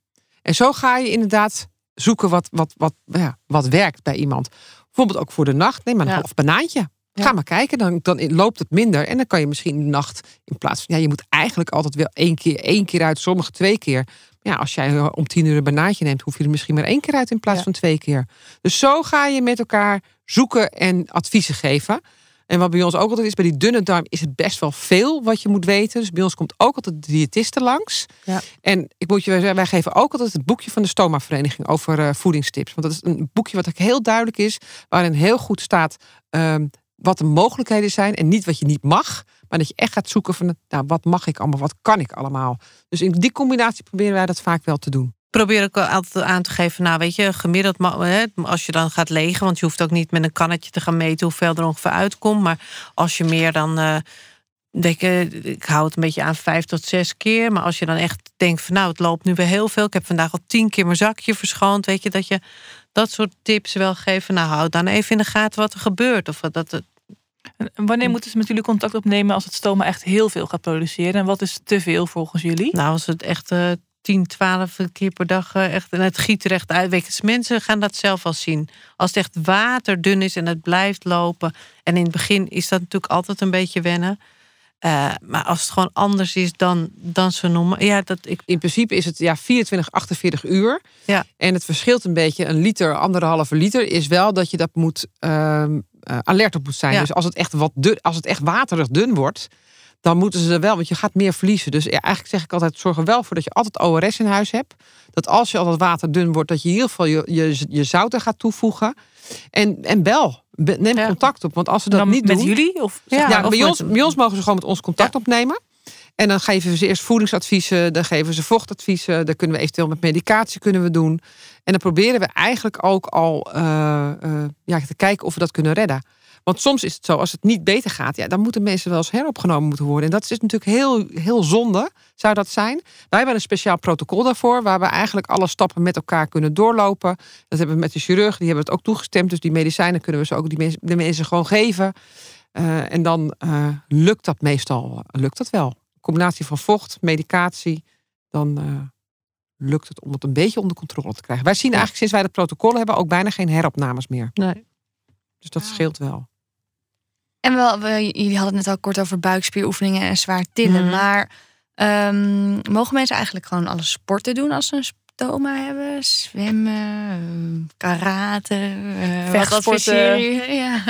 En zo ga je inderdaad zoeken wat, wat, wat, ja, wat werkt bij iemand. Bijvoorbeeld ook voor de nacht, neem maar een Ja. half banaantje. Ga maar kijken, dan, dan loopt het minder. En dan kan je misschien de nacht in plaats van... Ja, je moet eigenlijk altijd wel één keer, één keer uit, sommige twee keer. Ja, als jij eh, om tien uur een banaantje neemt... hoef je er misschien maar één keer uit in plaats Ja. van twee keer. Dus zo ga je met elkaar zoeken en adviezen geven. En wat bij ons ook altijd is, bij die dunne darm is het best wel veel wat je moet weten. Dus bij ons komt ook altijd de diëtiste langs. Ja. En ik moet je wel zeggen, wij geven ook altijd het boekje van de Stoma-vereniging over eh, voedingstips. Want dat is een boekje wat heel duidelijk is, waarin heel goed staat ehm, wat de mogelijkheden zijn en niet wat je niet mag. Maar dat je echt gaat zoeken van, nou, wat mag ik allemaal, wat kan ik allemaal. Dus in die combinatie proberen wij dat vaak wel te doen. Probeer ook wel altijd aan te geven, nou weet je, gemiddeld als je dan gaat legen, want je hoeft ook niet met een kannetje te gaan meten hoeveel er ongeveer uitkomt, maar als je meer dan, eh, denk ik, ik hou het een beetje aan vijf tot zes keer, maar als je dan echt denkt van nou het loopt nu weer heel veel, ik heb vandaag al tien keer mijn zakje verschoond, weet je, dat je dat soort tips wel geven, nou houd dan even in de gaten wat er gebeurt of dat het En wanneer moeten ze met jullie contact opnemen als het stoma echt heel veel gaat produceren? En wat is te veel volgens jullie? Nou, als het echt eh 10, 12 keer per dag eh, echt en het giet er echt uit. Dus mensen gaan dat zelf al zien. Als het echt waterdun is en het blijft lopen. En in het begin is dat natuurlijk altijd een beetje wennen. Eh, maar als het gewoon anders is dan, dan ze noemen. Ja, dat ik. In principe is het ja, 24, 48 uur. Ja. En het verschilt een beetje. Een liter, anderhalve liter is wel dat je dat moet ehm, eh, alert op moet zijn. Ja. Dus als het echt wat dun, als het echt waterig dun wordt, dan moeten ze er wel, want je gaat meer verliezen. Dus eigenlijk zeg ik altijd, zorg er wel voor dat je altijd ORS in huis hebt. Dat als je al dat water dun wordt, dat je in ieder geval je, je, je zouten gaat toevoegen. En, en bel, Be- neem Ja. contact op. Want als ze dat Dan niet met doen... jullie? Of Ja, Ja, of bij met- ons, bij ons mogen ze gewoon met ons contact opnemen. En dan geven ze eerst voedingsadviezen, dan geven ze vochtadviezen, dan kunnen we eventueel met medicatie kunnen we doen. En dan proberen we eigenlijk ook al eh, eh, ja, te kijken of we dat kunnen redden. Want soms is het zo, als het niet beter gaat, ja, dan moeten mensen wel eens heropgenomen moeten worden. En dat is natuurlijk heel, heel zonde, zou dat zijn. Wij hebben een speciaal protocol daarvoor, waar we eigenlijk alle stappen met elkaar kunnen doorlopen. Dat hebben we met de chirurg, die hebben het ook toegestemd. Dus die medicijnen kunnen we ze ook die mensen, de mensen gewoon geven. Eh, en dan eh, lukt dat meestal lukt dat wel. Combinatie van vocht, medicatie, dan eh, lukt het om het een beetje onder controle te krijgen. Wij zien eigenlijk sinds wij dat protocol hebben ook bijna geen heropnames meer. Nee. Dus dat scheelt wel. En wel, we, jullie hadden het net al kort over buikspieroefeningen en zwaar tillen. Mhm. Maar ehm, mogen mensen eigenlijk gewoon alle sporten doen als ze een stoma hebben? Zwemmen, eh, karate, wat Vechtsporten. Ja.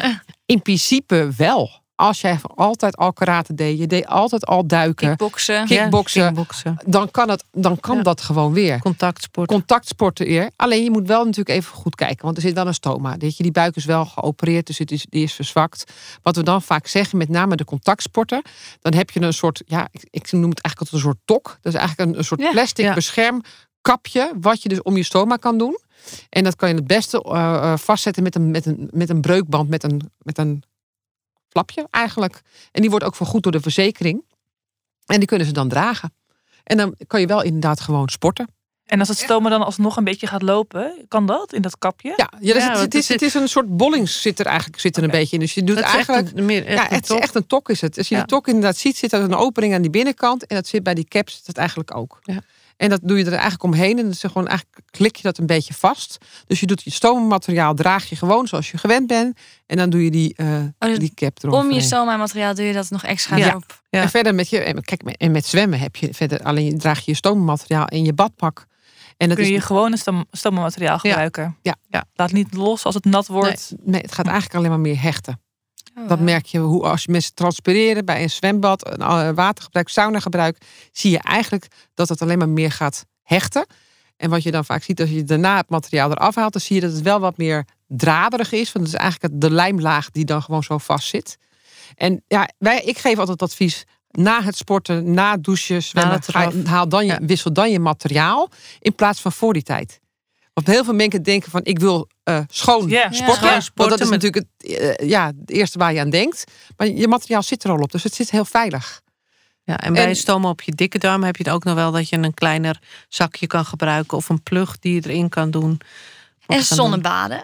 In principe wel. Als jij altijd al karate deed, je deed altijd al duiken, Kickboksen. kickboksen, Ja, kickboksen. dan kan, het, dan kan Ja. dat gewoon weer. Contactsport. Contactsporten eer. Alleen je moet wel natuurlijk even goed kijken, want er zit wel een stoma. Weet je, die buik is wel geopereerd, dus het is, die is verzwakt. Wat we dan vaak zeggen, met name de contactsporten, dan heb je een soort, ja, ik, ik noem het eigenlijk altijd een soort tok. Dat is eigenlijk een, een soort Ja. plastic Ja. beschermkapje, wat je dus om je stoma kan doen. En dat kan je het beste eh, eh, vastzetten met een, met, een, met een breukband, met een, met een flapje eigenlijk. En die wordt ook vergoed door de verzekering. En die kunnen ze dan dragen. En dan kan je wel inderdaad gewoon sporten. En als het stomen dan alsnog een beetje gaat lopen, kan dat in dat kapje? Ja, ja, dus Ja, het, is, het is een soort bollings zit er eigenlijk zit er een beetje in. Dus je doet Dat is echt eigenlijk. een- meer echt ja, een het is echt een tok is het. Als je Ja. de tok inderdaad ziet, zit er een opening aan die binnenkant. En dat zit bij die caps zit dat eigenlijk ook. Ja. En dat doe je er eigenlijk omheen. En dan is gewoon eigenlijk klik je dat een beetje vast. Dus je doet je stoommateriaal, draag je gewoon zoals je gewend bent. En dan doe je die, eh, dus die cap Om eroverheen. je stoma materiaal doe je dat nog extra Ja. erop. Ja. En verder met je, kijk, en met zwemmen heb je verder alleen draag je je stoommateriaal in je badpak. En dat Kun is je gewoon een stomamateriaal gebruiken? Ja. Ja. Laat niet los als het nat wordt. Nee, het gaat eigenlijk alleen maar meer hechten. Oh, Dat merk je hoe als je mensen transpireren bij een zwembad, een eh, watergebruik, saunagebruik, zie je eigenlijk dat het alleen maar meer gaat hechten. En wat je dan vaak ziet als je daarna het materiaal eraf haalt, dan zie je dat het wel wat meer draderig is. Want het is eigenlijk de lijmlaag die dan gewoon zo vast zit. En ja, wij, ik geef altijd advies na het sporten, na douchen, zwemmen, haal dan je, Ja. wissel dan je materiaal in plaats van voor die tijd. Want heel veel mensen denken van ik wil eh, schoon Ja. sporten. Schoon Want sporten dat is natuurlijk het, eh, ja, het eerste waar je aan denkt. Maar je materiaal zit er al op, dus het zit heel veilig. Ja, en bij En- stomen op je dikke darm heb je het ook nog wel dat je een kleiner zakje kan gebruiken of een plug die je erin kan doen. En doen. zonnebaden.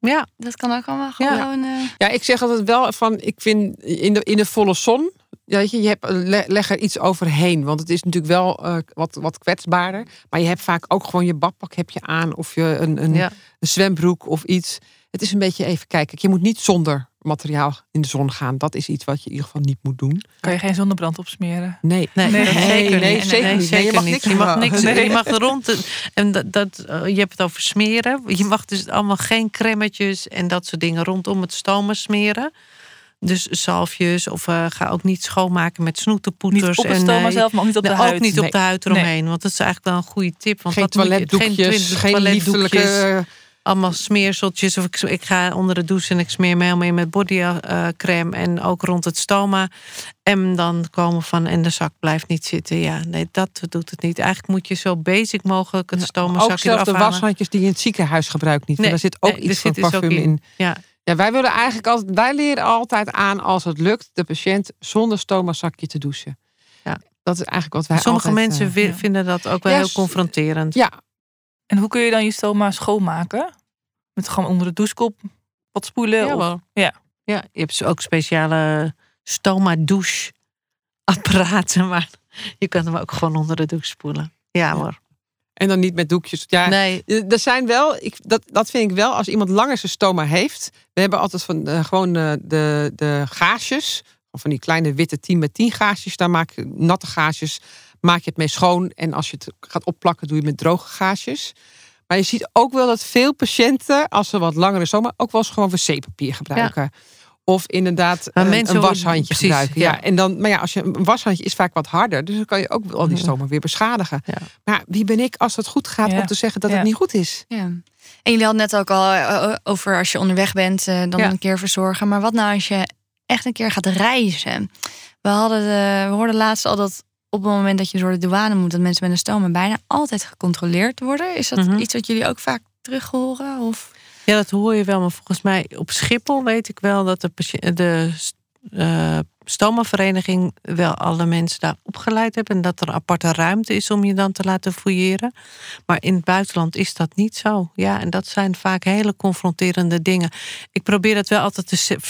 Ja, Dat kan ook allemaal Ja. gewoon. eh, Ja, ik zeg altijd wel van, ik vind in de, in de volle zon, ja, weet je, je hebt, le- leg er iets overheen. Want het is natuurlijk wel eh, wat, wat kwetsbaarder. Maar je hebt vaak ook gewoon je badpak heb je aan of je een, een, ja. een zwembroek of iets. Het is een beetje even kijken. Je moet niet zonder materiaal in de zon gaan. Dat is iets wat je in ieder geval niet moet doen. Kan je geen zonnebrand opsmeren? Nee, Nee, Nee, nee, zeker nee, niet. zeker niet. Nee, je mag niks je mag (laughs) niks. Je mag rond. En dat, dat, eh, je hebt het over smeren. Je mag dus allemaal geen cremmetjes en dat soort dingen rondom het stomen smeren. Dus zalfjes of eh, ga ook niet schoonmaken met Niet snoetenpoeters. op het en, stoma zelf, maar ook niet op de nee, huid. ook niet op de huid eromheen. Want dat is eigenlijk wel een goede tip. Want geen je- toiletdoekjes, geen, geen, toiletdoekjes, allemaal smeerseltjes. Of ik, ik ga onder de douche en ik smeer me helemaal in met bodycreme. en ook rond het stoma. En dan komen van en de zak blijft niet zitten. Ja, nee, dat doet het niet. Eigenlijk moet je zo basic mogelijk het stoma Ook zakje zelfs eraf de washandjes die je in het ziekenhuis gebruikt niet. Nee, daar zit ook nee, iets van dus ook parfum in. in. Ja, Ja, wij willen eigenlijk altijd, wij leren altijd aan als het lukt de patiënt zonder stomazakje te douchen. Ja. Dat is eigenlijk wat wij sommige altijd, mensen eh, ja. vinden dat ook wel Ja, heel confronterend. ja, En hoe kun je dan je stoma schoonmaken? Met gewoon onder de douchekop wat spoelen? Ja, of- ja. ja, je hebt ook speciale stoma douche apparaten, (laughs) maar je kan hem ook gewoon onder de douche spoelen. Ja, hoor. En dan niet met doekjes. Ja, Nee, Eh, Er zijn wel, ik, dat, dat vind ik wel, als iemand langer zijn stoma heeft. We hebben altijd van eh, gewoon eh, de, de gaasjes. Of van die kleine witte 10 met 10 gaasjes. Daar maak je natte gaasjes. Maak je het mee schoon. En als je het gaat opplakken, doe je het met droge gaasjes. Maar je ziet ook wel dat veel patiënten, als ze wat langere stoma, ook wel eens gewoon wc-papier gebruiken. Of inderdaad Maar een, washandje precies, gebruiken. Ja. ja. En dan, maar ja, als je een washandje is vaak wat harder. Dus dan kan je ook al die stoma weer beschadigen. Ja. Maar wie ben ik als het goed gaat Ja. om te zeggen dat Ja. het niet goed is? Ja. En jullie hadden net ook al eh, over als je onderweg bent, eh, dan Ja. een keer verzorgen. Maar wat nou als je echt een keer gaat reizen? We, hadden de, we hoorden laatst al dat op het moment dat je door de douane moet, dat mensen met een stoma bijna altijd gecontroleerd worden. Is dat Mhm. iets wat jullie ook vaak terug horen? Of? Ja, dat hoor je wel. Maar volgens mij op Schiphol weet ik wel dat de, eh stoma-vereniging wel alle mensen daar opgeleid hebben. En dat er aparte ruimte is om je dan te laten fouilleren. Maar in het buitenland is dat niet zo. Ja, en dat zijn vaak hele confronterende dingen. Ik probeer het wel altijd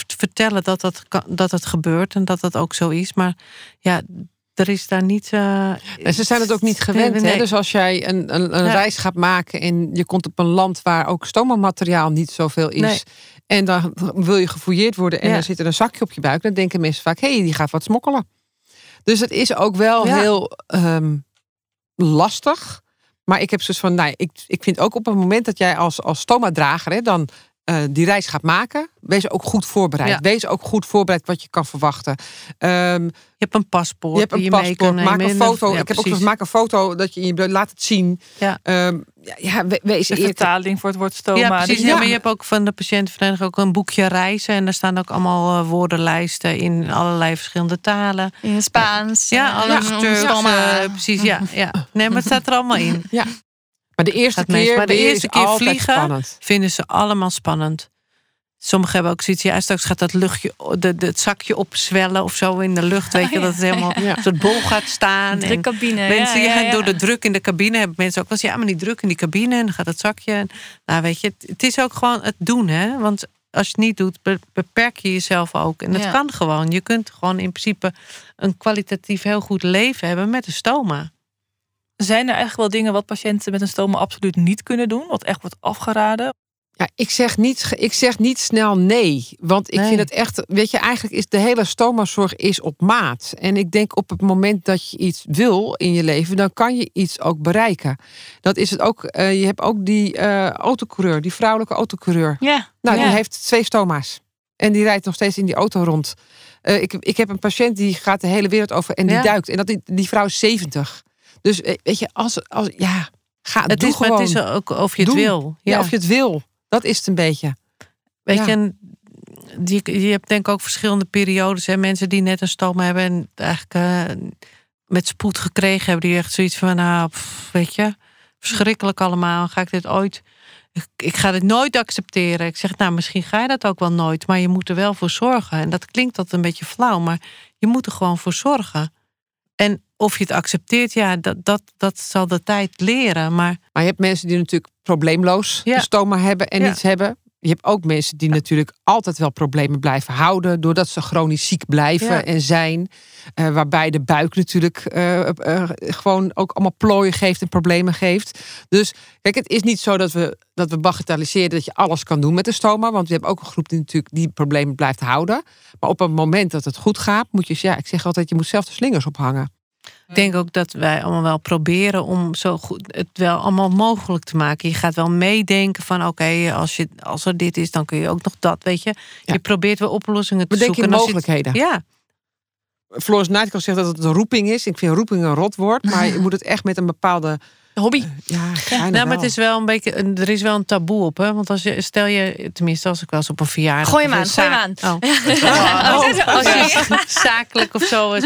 te vertellen dat dat, dat het gebeurt en dat dat ook zo is. Maar ja, er is daar niet. eh, En ze zijn het ook niet gewend. Nee, Hè? Dus als jij een, een, een Ja. reis gaat maken en je komt op een land waar ook stomamateriaal niet zoveel is. Nee. En dan wil je gefouilleerd worden en Ja. er zit er een zakje op je buik. Dan denken mensen vaak, hé, hey, die gaat wat smokkelen. Dus het is ook wel Ja. heel ehm, lastig. Maar ik heb zoiets van, nou, ik, ik vind ook op het moment dat jij als, als stoma-drager hè, dan eh, die reis gaat maken, wees ook goed voorbereid. Ja. Wees ook goed voorbereid wat je kan verwachten. Ehm, Je hebt een paspoort. je hebt die een mee kan paspoort, maak een foto. Ja, ik heb ook precies. maak een foto dat je in je laat het zien. Ja. Ehm, ja, ja, we- wees De vertaling voor het woord stoma. Ja, precies. Dus Ja, ja. maar je hebt ook van de patiëntenvereniging ook een boekje reizen. En daar staan ook allemaal eh, woordenlijsten in allerlei verschillende talen. In Spaans? Ja, eh, alles om Turks. stoma. eh, precies, ja, ja. Nee, maar het staat er allemaal in. Maar de eerste keer, Maar de eerste keer vliegen- spannend. Vinden ze allemaal spannend. Sommigen hebben ook zoiets, ja, straks gaat dat luchtje, de, de, het zakje opzwellen of zo in de lucht. Weet je, Oh, ja. dat het helemaal Ja. een soort bol gaat staan. En cabine. mensen ja, door de druk in de cabine hebben mensen ook wel eens, ja, maar die druk in die cabine en dan gaat het zakje. En, nou, weet je, het, het is ook gewoon het doen, hè? Want als je het niet doet, be- beperk je jezelf ook. En dat kan gewoon. Je kunt gewoon in principe een kwalitatief heel goed leven hebben met een stoma. Zijn er eigenlijk wel dingen wat patiënten met een stoma absoluut niet kunnen doen? Wat echt wordt afgeraden? Ja, ik zeg, niet, ik zeg niet snel nee. Want ik Nee. vind het echt, weet je, eigenlijk is de hele stomazorg is op maat. En ik denk op het moment dat je iets wil in je leven, dan kan je iets ook bereiken. Dat is het ook. eh, je hebt ook die eh autocoureur, die vrouwelijke autocoureur. Ja. Nou, Ja. die heeft twee stoma's. En die rijdt nog steeds in die auto rond. Eh, ik, ik heb een patiënt die gaat de hele wereld over en die Ja. duikt. En dat, die, die vrouw is 70. Dus eh, weet je, als, als ja, ga Het doe is, gewoon. het is ook of je het wil. ja. of je het wil. Dat is het een beetje. Weet Ja. je, en je, je hebt denk ik ook verschillende periodes. Hè? Mensen die net een stoma hebben en eigenlijk eh, met spoed gekregen hebben. Die echt zoiets van, nou, pff, weet je, verschrikkelijk allemaal. Ga ik dit ooit... Ik, ik ga dit nooit accepteren. Ik zeg, nou, misschien ga je dat ook wel nooit. Maar je moet er wel voor zorgen. En dat klinkt dat een beetje flauw. Maar je moet er gewoon voor zorgen. En of je het accepteert, ja, dat, dat, dat zal de tijd leren. Maar Maar je hebt mensen die natuurlijk probleemloos Ja. een stoma hebben en Ja. niets hebben. Je hebt ook mensen die natuurlijk altijd wel problemen blijven houden. Doordat ze chronisch ziek blijven Ja. en zijn. Eh, waarbij de buik natuurlijk eh, eh, gewoon ook allemaal plooien geeft en problemen geeft. Dus kijk, het is niet zo dat we, dat we bagatelliseren dat je alles kan doen met een stoma. Want we hebben ook een groep die natuurlijk die problemen blijft houden. Maar op het moment dat het goed gaat, moet je, ja, ik zeg altijd, je moet zelf de slingers ophangen. Ik denk ook dat wij allemaal wel proberen om zo goed het wel allemaal mogelijk te maken. Je gaat wel meedenken van oké, als je als er dit is, dan kun je ook nog dat, weet je. Ja. Je probeert wel oplossingen te Bedenk je zoeken. En als je mogelijkheden. Ja, Floris Nightingale zegt dat het een roeping is. Ik vind roeping een rotwoord. Maar (laughs) je moet het echt met een bepaalde... Hobby. Ja, (laughs) bijna nou, maar wel. het is wel een beetje, een- er is wel een taboe op, hè? Want als je, stel je, tenminste, als ik wel eens op een verjaardag. Gooi hem aan, gooi hem aan. Oh. (laughs) Oh, als sorry. (laughs) je zakelijk of zo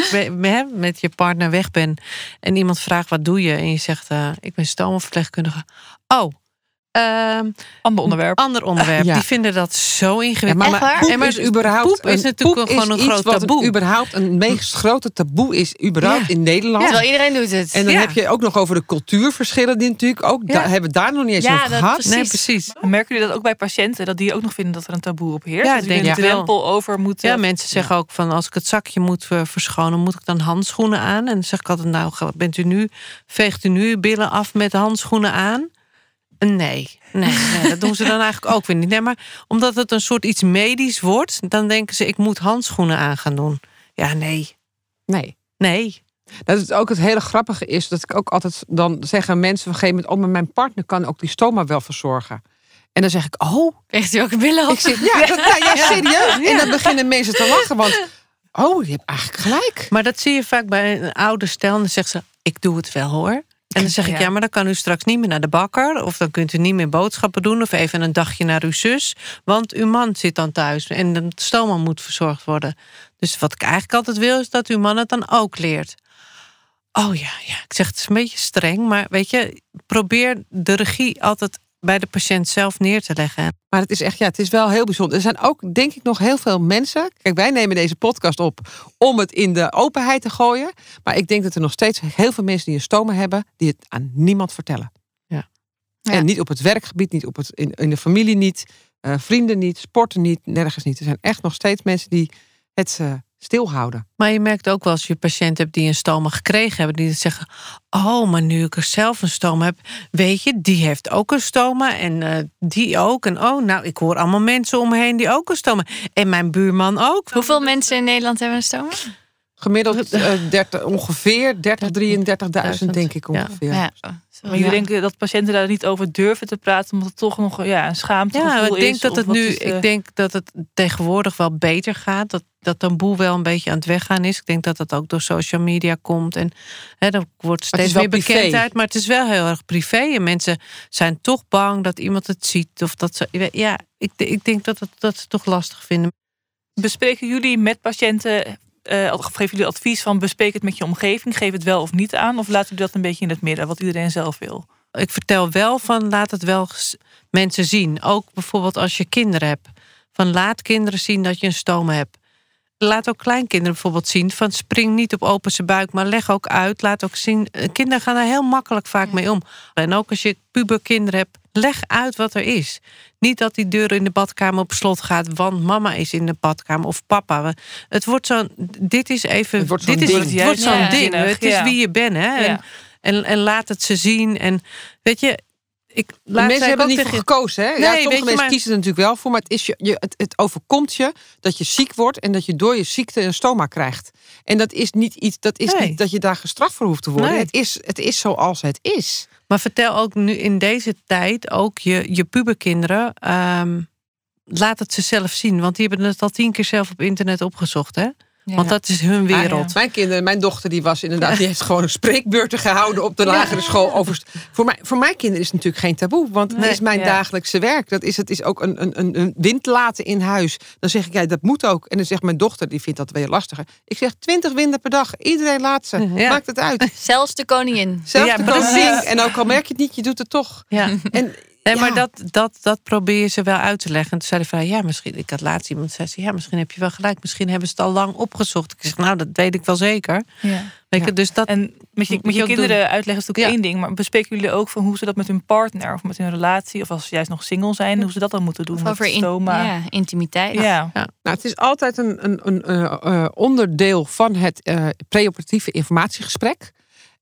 met je partner weg bent en iemand vraagt wat doe je en je zegt eh, ik ben stoomverpleegkundige. Oh, ehm, Ander onderwerp. ander onderwerp. Ja. Die vinden dat zo Ja, ingewikkeld. maar, maar poep En maar is überhaupt poep is een- natuurlijk poep gewoon een groot wat taboe. überhaupt een meest grote taboe is überhaupt Ja. in Nederland. Terwijl iedereen doet het. En dan Ja. heb je ook nog over de cultuurverschillen die natuurlijk ook. Hebben we daar nog niet eens Ja, over gehad. precies. Nee, precies. Merken jullie dat ook bij patiënten? Dat die ook nog vinden dat er een taboe op heerst? Ja, dat ik denk een wel. drempel over moeten. Ja, mensen zeggen ook van als ik het zakje moet eh, verschonen, moet ik dan handschoenen aan? En dan zeg ik altijd, nou, bent u nu, veegt u nu uw billen af met handschoenen aan? Nee, nee, nee, dat doen ze dan eigenlijk ook weer niet. Nee, maar omdat het een soort iets medisch wordt, dan denken ze, ik moet handschoenen aan gaan doen. Ja, nee, Nee. nee. Dat is ook het hele grappige is dat ik ook altijd dan zeggen mensen op een gegeven moment: Oh, maar mijn partner kan ook die stoma wel verzorgen. En dan zeg ik, oh, een billen op? ik zeg, ja, dat, nou, ja, serieus. En dan beginnen mensen te lachen, want, oh, je hebt eigenlijk gelijk. Maar dat zie je vaak bij een oude stel. En dan zegt ze, ik doe het wel hoor. En dan zeg ik, Ja. ja, maar dan kan u straks niet meer naar de bakker. Of dan kunt u niet meer boodschappen doen. Of even een dagje naar uw zus. Want uw man zit dan thuis. En de stoma moet verzorgd worden. Dus wat ik eigenlijk altijd wil, is dat uw man het dan ook leert. Oh ja, ja. Ik zeg, het is een beetje streng. Maar weet je, probeer de regie altijd bij de patiënt zelf neer te leggen. Maar het is echt, ja, het is wel heel bijzonder. Er zijn ook, denk ik, nog heel veel mensen. Kijk, wij nemen deze podcast op om het in de openheid te gooien. Maar ik denk dat er nog steeds heel veel mensen die een stoma hebben, die het aan niemand vertellen. Ja. Ja. En niet op het werkgebied, niet op het, in, in de familie niet, eh, vrienden niet, sporten niet, nergens niet. Er zijn echt nog steeds mensen die het eh, stilhouden. Maar je merkt ook wel als je patiënten hebt die een stoma gekregen hebben, die zeggen: Oh, maar nu ik er zelf een stoma heb, weet je, die heeft ook een stoma en eh, die ook. En oh, nou, ik hoor allemaal mensen om me heen die ook een stoma. En mijn buurman ook. Hoeveel mensen in Nederland hebben een stoma? Gemiddeld (laughs) eh, 30, ongeveer 30, 33.000 denk ik Ja. ongeveer. Ja. Maar jullie denken dat patiënten daar niet over durven te praten, omdat het toch nog ja, een schaamte Ja, is. ik denk dat het nu, is de- ik denk dat het tegenwoordig wel beter gaat. Dat dat taboe wel een beetje aan het weggaan is. Ik denk dat dat ook door social media komt. En hè, er wordt is steeds meer bekendheid. Maar het is wel heel erg privé. En mensen zijn toch bang dat iemand het ziet. Of dat ze. Ja, ik, ik denk dat, het, dat ze het toch lastig vinden. Bespreken jullie met patiënten, of geven jullie advies van bespreek het met je omgeving, geef het wel of niet aan, of laten jullie dat een beetje in het midden, wat iedereen zelf wil? ik vertel wel van laat het wel mensen zien. Ook bijvoorbeeld als je kinderen hebt. Van laat kinderen zien dat je een stoma hebt. Laat ook kleinkinderen bijvoorbeeld zien van spring niet op open zijn buik, maar leg ook uit. Laat ook zien. eh, Kinderen gaan er heel makkelijk vaak mee om. En ook als je puberkinderen hebt, leg uit wat er is. Niet dat die deur in de badkamer op slot gaat, want mama is in de badkamer of papa. Het wordt zo'n. Dit is even. Het wordt zo'n dit is, ding. Het wordt zo'n Ja. ding. Zinnig, Het is ja. wie je bent, hè? En, Ja. en, en laat het ze zien. En weet je, ik laat mensen hebben er niet tegen- voor gekozen. Hè? ja, Nee, sommige weet je, mensen maar- kiezen er natuurlijk wel voor. Maar het, is je, je, het, het overkomt je dat je ziek wordt. En dat je door je ziekte een stoma krijgt. En dat is niet iets dat, is Nee. niet dat je daar gestraft voor hoeft te worden. Nee. Het, is, het is zoals het is. Maar vertel ook nu in deze tijd ook je, je puberkinderen. ehm, laat het ze zelf zien. Want die hebben het al tien keer zelf op internet opgezocht. Hè? Want dat is hun wereld. Ah, Mijn kinderen, mijn dochter, die was inderdaad, die heeft gewoon een spreekbeurten gehouden op de lagere school. Over, voor, mij, voor mijn kinderen is het natuurlijk geen taboe, want het Nee, is mijn ja. dagelijkse werk. Dat is, het is ook een, een, een, een wind laten in huis. Dan zeg ik, ja, dat moet ook. En dan zegt mijn dochter, die vindt dat weer lastiger. Ik zeg, twintig winden per dag. Iedereen laat ze. Ja. Maakt het uit. (laughs) Zelfs de koningin. Zelfs Ja, de precies. koning. En ook al merk je het niet, je doet het toch. Ja. En, Nee, maar dat, dat, dat probeer je ze wel uit te leggen. En toen zei hij van, ja, misschien... Ik had laatst iemand zei, ze, ja, misschien heb je wel gelijk. Misschien hebben ze het al lang opgezocht. Ik zeg, nou, dat weet ik wel zeker. Ja. Weet je, dus dat... En met je, Moet met je kinderen uitleggen is natuurlijk Ja. één ding, maar bespreken jullie ook van hoe ze dat met hun partner of met hun relatie, of als ze juist nog single zijn, hoe ze dat dan moeten doen Of met over in- stoma? ja, intimiteit. Ja. Nou, het is altijd een, een, een eh, eh, onderdeel van het eh preoperatieve informatiegesprek.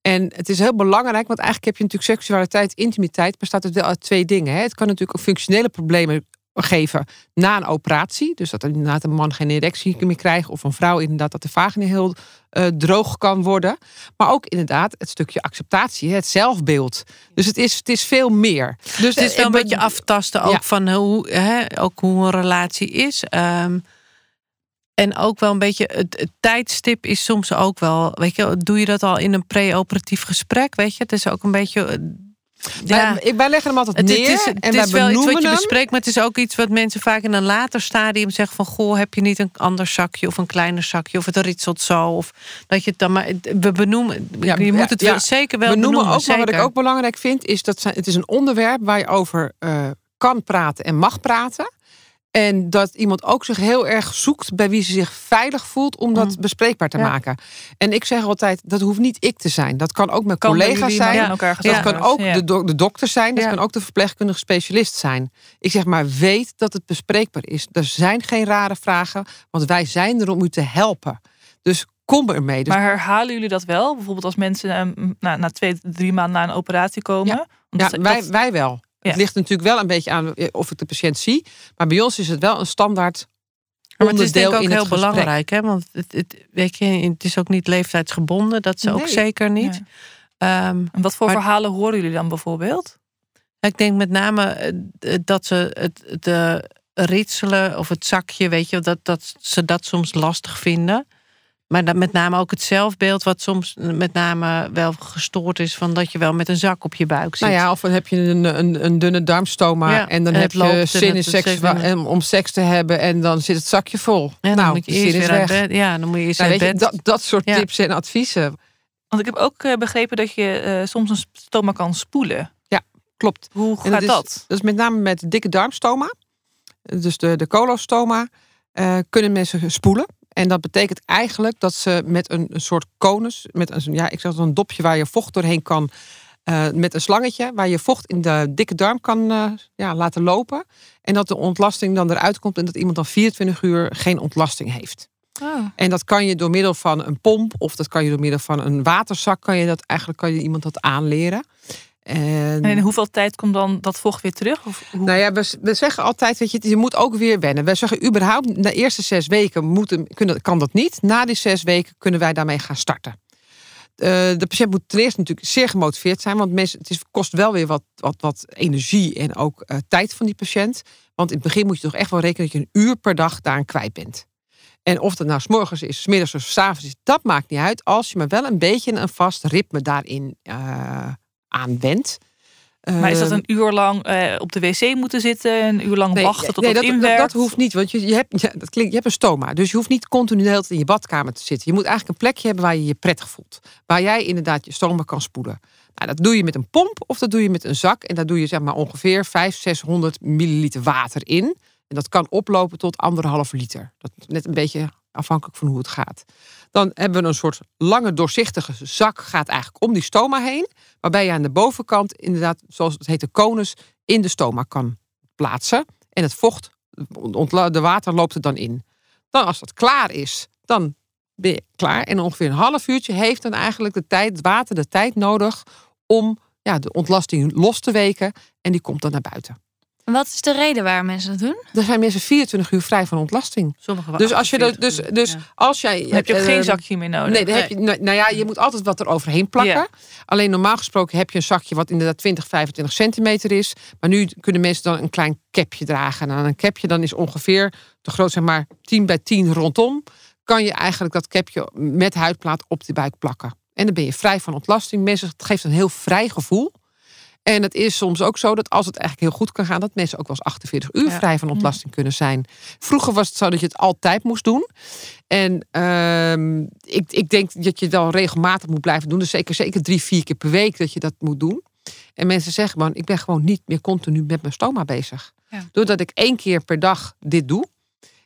En het is heel belangrijk, want eigenlijk heb je natuurlijk seksualiteit, intimiteit, bestaat wel uit twee dingen. Hè? Het kan natuurlijk ook functionele problemen geven na een operatie. Dus dat inderdaad een man geen erectie meer krijgt, of een vrouw inderdaad dat de vagina heel eh, droog kan worden. Maar ook inderdaad het stukje acceptatie, het zelfbeeld. Dus het is, het is veel meer. Dus Het is wel een eh, beetje aftasten ook Ja. van hoe, hè, ook hoe een relatie is. Ehm, en ook wel een beetje, het, het tijdstip is soms ook wel, weet je, doe je dat al in een pre-operatief gesprek, weet je? Het is ook een beetje, eh, ja. Wij, wij leggen hem altijd Het, neer het is, het en is wel iets wat je bespreekt, maar het is ook iets wat mensen vaak in een later stadium zeggen van goh, heb je niet een ander zakje of een kleiner zakje of het ritselt zo of dat je het dan maar we benoemen. Ja, je moet het ja. wel zeker wel we noemen benoemen. ook, maar wat ik ook belangrijk vind, is dat het is een onderwerp waar je over eh, kan praten en mag praten. En dat iemand ook zich heel erg zoekt bij wie ze zich veilig voelt om dat Mm. bespreekbaar te Ja. maken. En ik zeg altijd, dat hoeft niet ik te zijn. Dat kan ook mijn Kan collega's zijn. Dat kan ook de, do- de dokter zijn. Dat kan ook de verpleegkundige specialist zijn. Ik zeg maar, weet dat het bespreekbaar is. Er zijn geen rare vragen, want wij zijn er om u te helpen. Dus kom ermee. Dus Maar herhalen jullie dat wel? Bijvoorbeeld als mensen ehm, na, na twee, drie maanden na een operatie komen? Ja. Wij, dat- wij wel. Ja. Het ligt natuurlijk wel een beetje aan eh, of ik de patiënt zie. Maar bij ons is het wel een standaard Maar het is denk ik ook heel gesprek. belangrijk, hè? want het, het, weet je, het is ook niet leeftijdsgebonden, dat ze ook zeker niet. Ja. Ehm, En wat voor Maar- verhalen horen jullie dan bijvoorbeeld? Ik denk met name eh, dat ze het de ritselen of het zakje, weet je, dat, dat ze dat soms lastig vinden. Maar dat met name ook het zelfbeeld, wat soms met name wel gestoord is, van dat je wel met een zak op je buik zit. Nou ja, of dan heb je een, een, een dunne darmstoma Ja, en dan en heb je zin in seks om seks te hebben en dan zit het zakje vol. En dan nou, moet je zin is weg. bed. Ja, dan moet je eerst Nou, weet je, dat, dat soort Ja. tips en adviezen, Want ik heb ook eh, begrepen dat je eh, soms een stoma kan spoelen. klopt. Hoe gaat is, dat? Dat is met name met dikke darmstoma. Dus de, de colostoma eh, kunnen mensen spoelen. En dat betekent eigenlijk dat ze met een, een soort konus, met een, ja, ik zeg een dopje waar je vocht doorheen kan, eh, met een slangetje waar je vocht in de dikke darm kan eh, ja, laten lopen. En dat de ontlasting dan eruit komt en dat iemand dan 24 uur geen ontlasting heeft. Oh. En dat kan je door middel van een pomp of dat kan je door middel van een waterzak, kan je dat eigenlijk kan je iemand dat aanleren. En, En in hoeveel tijd komt dan dat vocht weer terug? Of hoe? nou ja, we, we zeggen altijd, weet je, je moet ook weer wennen. We zeggen überhaupt, na de eerste zes weken moeten, kunnen, kan dat niet. Na die zes weken kunnen wij daarmee gaan starten. Eh, de patiënt moet ten eerste natuurlijk zeer gemotiveerd zijn. Want mensen, het is, kost wel weer wat, wat, wat energie en ook eh, tijd van die patiënt. Want in het begin moet je toch echt wel rekenen dat je een uur per dag daaraan kwijt bent. En of dat nou s'morgens is, s'middags of s'avonds is, dat maakt niet uit. Als je maar wel een beetje een vast ritme daarin eh aan maar is dat Ehm, een uur lang eh, op de wc moeten zitten? Een uur lang wachten tot nee, het dat, inwerkt? dat hoeft niet, want je, je, hebt, ja, dat klinkt, je hebt een stoma. Dus je hoeft niet continu de hele tijd in je badkamer te zitten. Je moet eigenlijk een plekje hebben waar je je prettig voelt. Waar jij inderdaad je stoma kan spoelen. Nou, dat doe je met een pomp of dat doe je met een zak. En daar doe je zeg maar ongeveer 500, 600 milliliter water in. En dat kan oplopen tot anderhalf liter. Dat net een beetje afhankelijk van hoe het gaat. Dan hebben we een soort lange doorzichtige zak gaat eigenlijk om die stoma heen. Waarbij je aan de bovenkant inderdaad, zoals het heet, de konus in de stoma kan plaatsen. En het vocht, de water loopt er dan in. Dan als dat klaar is, dan ben je klaar. En ongeveer een half uurtje heeft dan eigenlijk de tijd, het water de tijd nodig om ja, de ontlasting los te weken. En die komt dan naar buiten. En wat is de reden waar mensen dat doen? Er zijn mensen 24 uur vrij van ontlasting. Sommige Dus als je dat, dus, 48 dus ja. als jij. Dan heb je ook eh, geen zakje meer nodig. Nee, dan heb je, nou nou ja, je moet altijd wat er overheen plakken. Ja. Alleen normaal gesproken heb je een zakje wat inderdaad 20, 25 centimeter is. Maar nu kunnen mensen dan een klein capje dragen. En aan een capje dan is ongeveer, te groot zeg maar 10 bij 10 rondom. Kan je eigenlijk dat capje met huidplaat op de buik plakken. En dan ben je vrij van ontlasting. Mensen, het geeft een heel vrij gevoel. En het is soms ook zo dat als het eigenlijk heel goed kan gaan, dat mensen ook wel eens 48 uur Ja. vrij van ontlasting kunnen zijn. Vroeger was het zo dat je het altijd moest doen. En ehm, ik, ik denk dat je wel regelmatig moet blijven doen. Dus zeker, zeker drie, vier keer per week dat je dat moet doen. En mensen zeggen gewoon, ik ben gewoon niet meer continu met mijn stoma bezig. Ja. Doordat ik één keer per dag dit doe.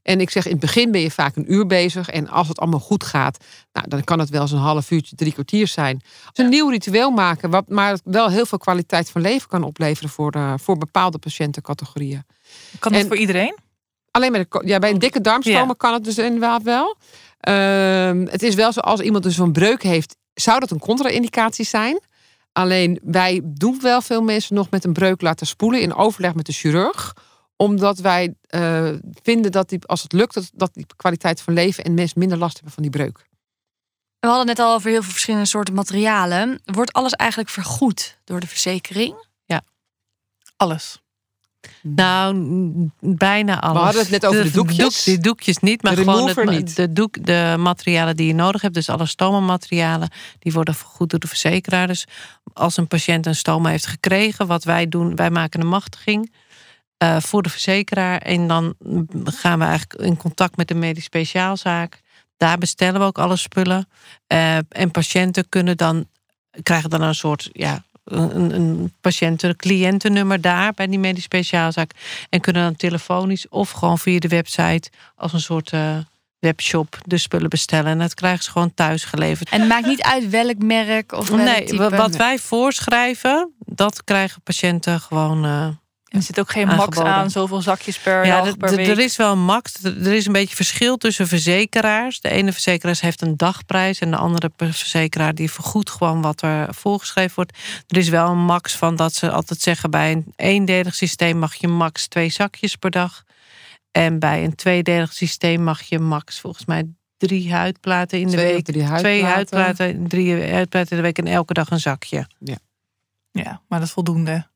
En ik zeg, in het begin ben je vaak een uur bezig. En als het allemaal goed gaat, nou, dan kan het wel eens een half uurtje, drie kwartier zijn. Dus een nieuw ritueel maken, wat maar wel heel veel kwaliteit van leven kan opleveren voor, eh, voor bepaalde patiëntencategorieën. Kan dat en- voor iedereen? Alleen bij, de, ja, bij een dikke darmstoma Ja. kan het dus inderdaad wel. Ehm, het is wel zo, als iemand dus een breuk heeft, zou dat een contra-indicatie zijn. Alleen wij doen wel veel mensen nog met een breuk laten spoelen in overleg met de chirurg. Omdat wij eh, vinden dat die, als het lukt, dat, dat die kwaliteit van leven en mensen minder last hebben van die breuk. We hadden het net al over heel veel verschillende soorten materialen. Wordt alles eigenlijk vergoed door de verzekering? Alles. Nou, n- bijna alles. hadden het net over de doekjes. doek- de doekjes niet, maar De gewoon het, niet. De, doek, de materialen die je nodig hebt. Dus alle stoma-materialen, die worden vergoed door de verzekeraar. Dus als een patiënt een stoma heeft gekregen, wat wij doen, wij maken een machtiging eh, voor de verzekeraar. En dan gaan we eigenlijk in contact met de medisch speciaalzaak. Daar bestellen we ook alle spullen. Eh, en patiënten kunnen dan, krijgen dan een soort, ja, een, een patiënten, cliëntennummer daar bij die medisch speciaalzaak. En kunnen dan telefonisch of gewoon via de website als een soort eh, webshop de spullen bestellen. En dat krijgen ze gewoon thuis geleverd. En het maakt niet uit welk merk of welk Nee, type. wat wij voorschrijven, dat krijgen patiënten gewoon. En er zit ook geen max aan, zoveel zakjes per ja, dag, per week. er is wel een max. Er is een beetje verschil tussen verzekeraars. De ene verzekeraar heeft een dagprijs en de andere verzekeraar die vergoedt gewoon wat er voorgeschreven wordt. Er is wel een max van dat ze altijd zeggen bij een eendelig systeem mag je max twee zakjes per dag. En bij een tweedelig systeem mag je max volgens mij drie huidplaten in de Twee week. drie Twee huidplaten. drie huidplaten in de week en elke dag een zakje. Ja, maar dat is voldoende.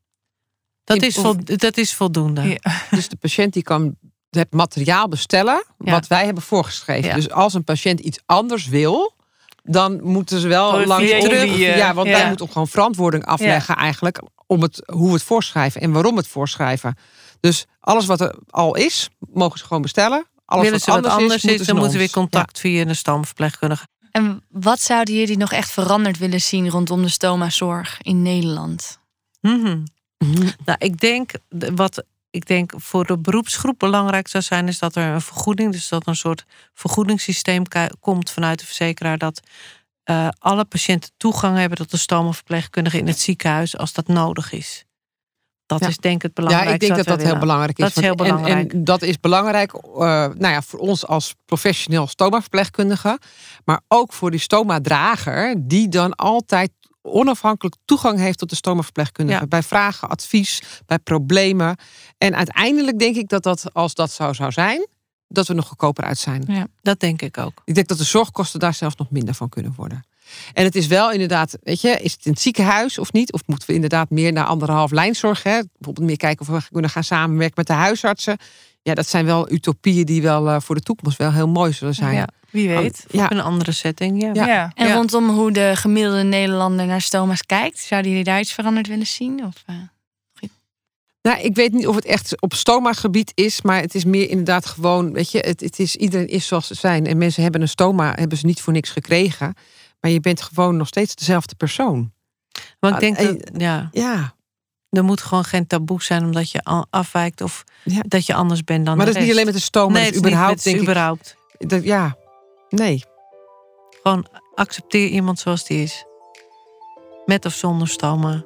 Dat is, vol, dat is voldoende. Ja. (laughs) Dus de patiënt die kan het materiaal bestellen Ja. wat wij hebben voorgeschreven. Ja. Dus als een patiënt iets anders wil, dan moeten ze wel Oh, langs jullie, eh, ja, want ja. wij moeten ook gewoon verantwoording afleggen eigenlijk om het, hoe we het voorschrijven en waarom we het voorschrijven. Dus alles wat er al is, mogen ze gewoon bestellen. Alles Willen ze wat anders is, dan moeten we weer contact via een stamverpleegkundige. En wat zouden jullie nog echt veranderd willen zien rondom de stomazorg in Nederland? Mhm. Ja. Mhm. Nou, ik denk de- wat ik denk voor de beroepsgroep belangrijk zou zijn, is dat er een vergoeding, dus dat een soort vergoedingssysteem komt vanuit de verzekeraar dat eh, alle patiënten toegang hebben tot de stomaverpleegkundige in het ziekenhuis als dat nodig is. Dat Ja. is denk ik het Ja, belangrijkste. ik denk dat dat heel belangrijk is. Dat is heel en- belangrijk. En, dat is belangrijk eh, nou ja, voor ons als professioneel stoma-verpleegkundige. Maar ook voor die stoma-drager, die dan altijd onafhankelijk toegang heeft tot de stoma-verpleegkundige. Ja. Bij vragen, advies, bij problemen. En uiteindelijk denk ik dat, dat als dat zo zou zijn, dat we nog goedkoper uit zijn. Dat denk ik ook. Ik denk dat de zorgkosten daar zelfs nog minder van kunnen worden. En het is wel inderdaad, weet je, is het in het ziekenhuis of niet? Of moeten we inderdaad meer naar anderhalf lijnzorg? Hè? Bijvoorbeeld meer kijken of we kunnen gaan samenwerken met de huisartsen. Ja, dat zijn wel utopieën die wel eh, voor de toekomst wel heel mooi zullen zijn. Ja. Wie weet. Ja. Een andere setting, ja. Ja. Ja. En Ja. rondom hoe de gemiddelde Nederlander naar stoma's kijkt, zouden jullie daar iets veranderd willen zien? Of, eh? Nou, ik weet niet of het echt op stoma-gebied is, maar het is meer inderdaad gewoon, weet je, het, het is, iedereen is zoals ze zijn. En mensen hebben een stoma, hebben ze niet voor niks gekregen. Maar je bent gewoon nog steeds dezelfde persoon. Want ik denk Ah, dat, ja, Ja, er moet gewoon geen taboe zijn omdat je afwijkt of Ja. dat je anders bent dan maar de dat is niet alleen met de stoma, nee, dat het is überhaupt, het is denk überhaupt. ik. Dat, ja, nee. Gewoon accepteer iemand zoals die is. Met of zonder stoma.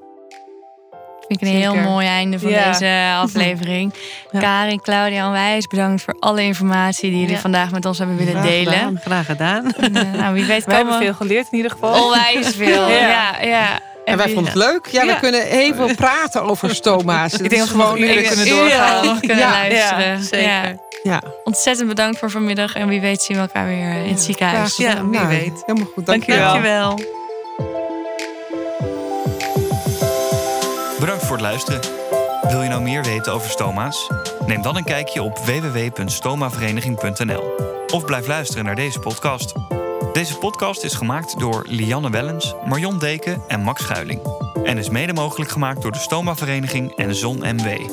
Vind ik een heel mooi einde van Ja. deze (laughs) aflevering. Ja. Karin, Claudia, onwijs bedankt voor alle informatie die jullie Ja. vandaag met ons hebben willen Graag delen. gedaan. Graag gedaan. En, nou, wie weet We hebben veel geleerd in ieder geval. onwijs veel. (laughs) Ja. Ja, ja. En wij vonden het leuk. Ja, Ja. we kunnen veel praten over stoma's. (laughs) Ik denk dat we nog uren kunnen doorgaan. kunnen Ja, luisteren. ja, zeker. Ja. Ja, Ontzettend bedankt voor vanmiddag. En wie weet zien we elkaar weer eh, in het ziekenhuis. Ja, wie Nou, weet. Helemaal goed. Dankjewel. Dankjewel. Bedankt voor het luisteren. Wil je nou meer weten over stoma's? Neem dan een kijkje op www.stomavereniging.nl of blijf luisteren naar deze podcast. Deze podcast is gemaakt door Lianne Wellens, Marion Deken en Max Schuiling. En is mede mogelijk gemaakt door de Stoma Vereniging en Zon MW.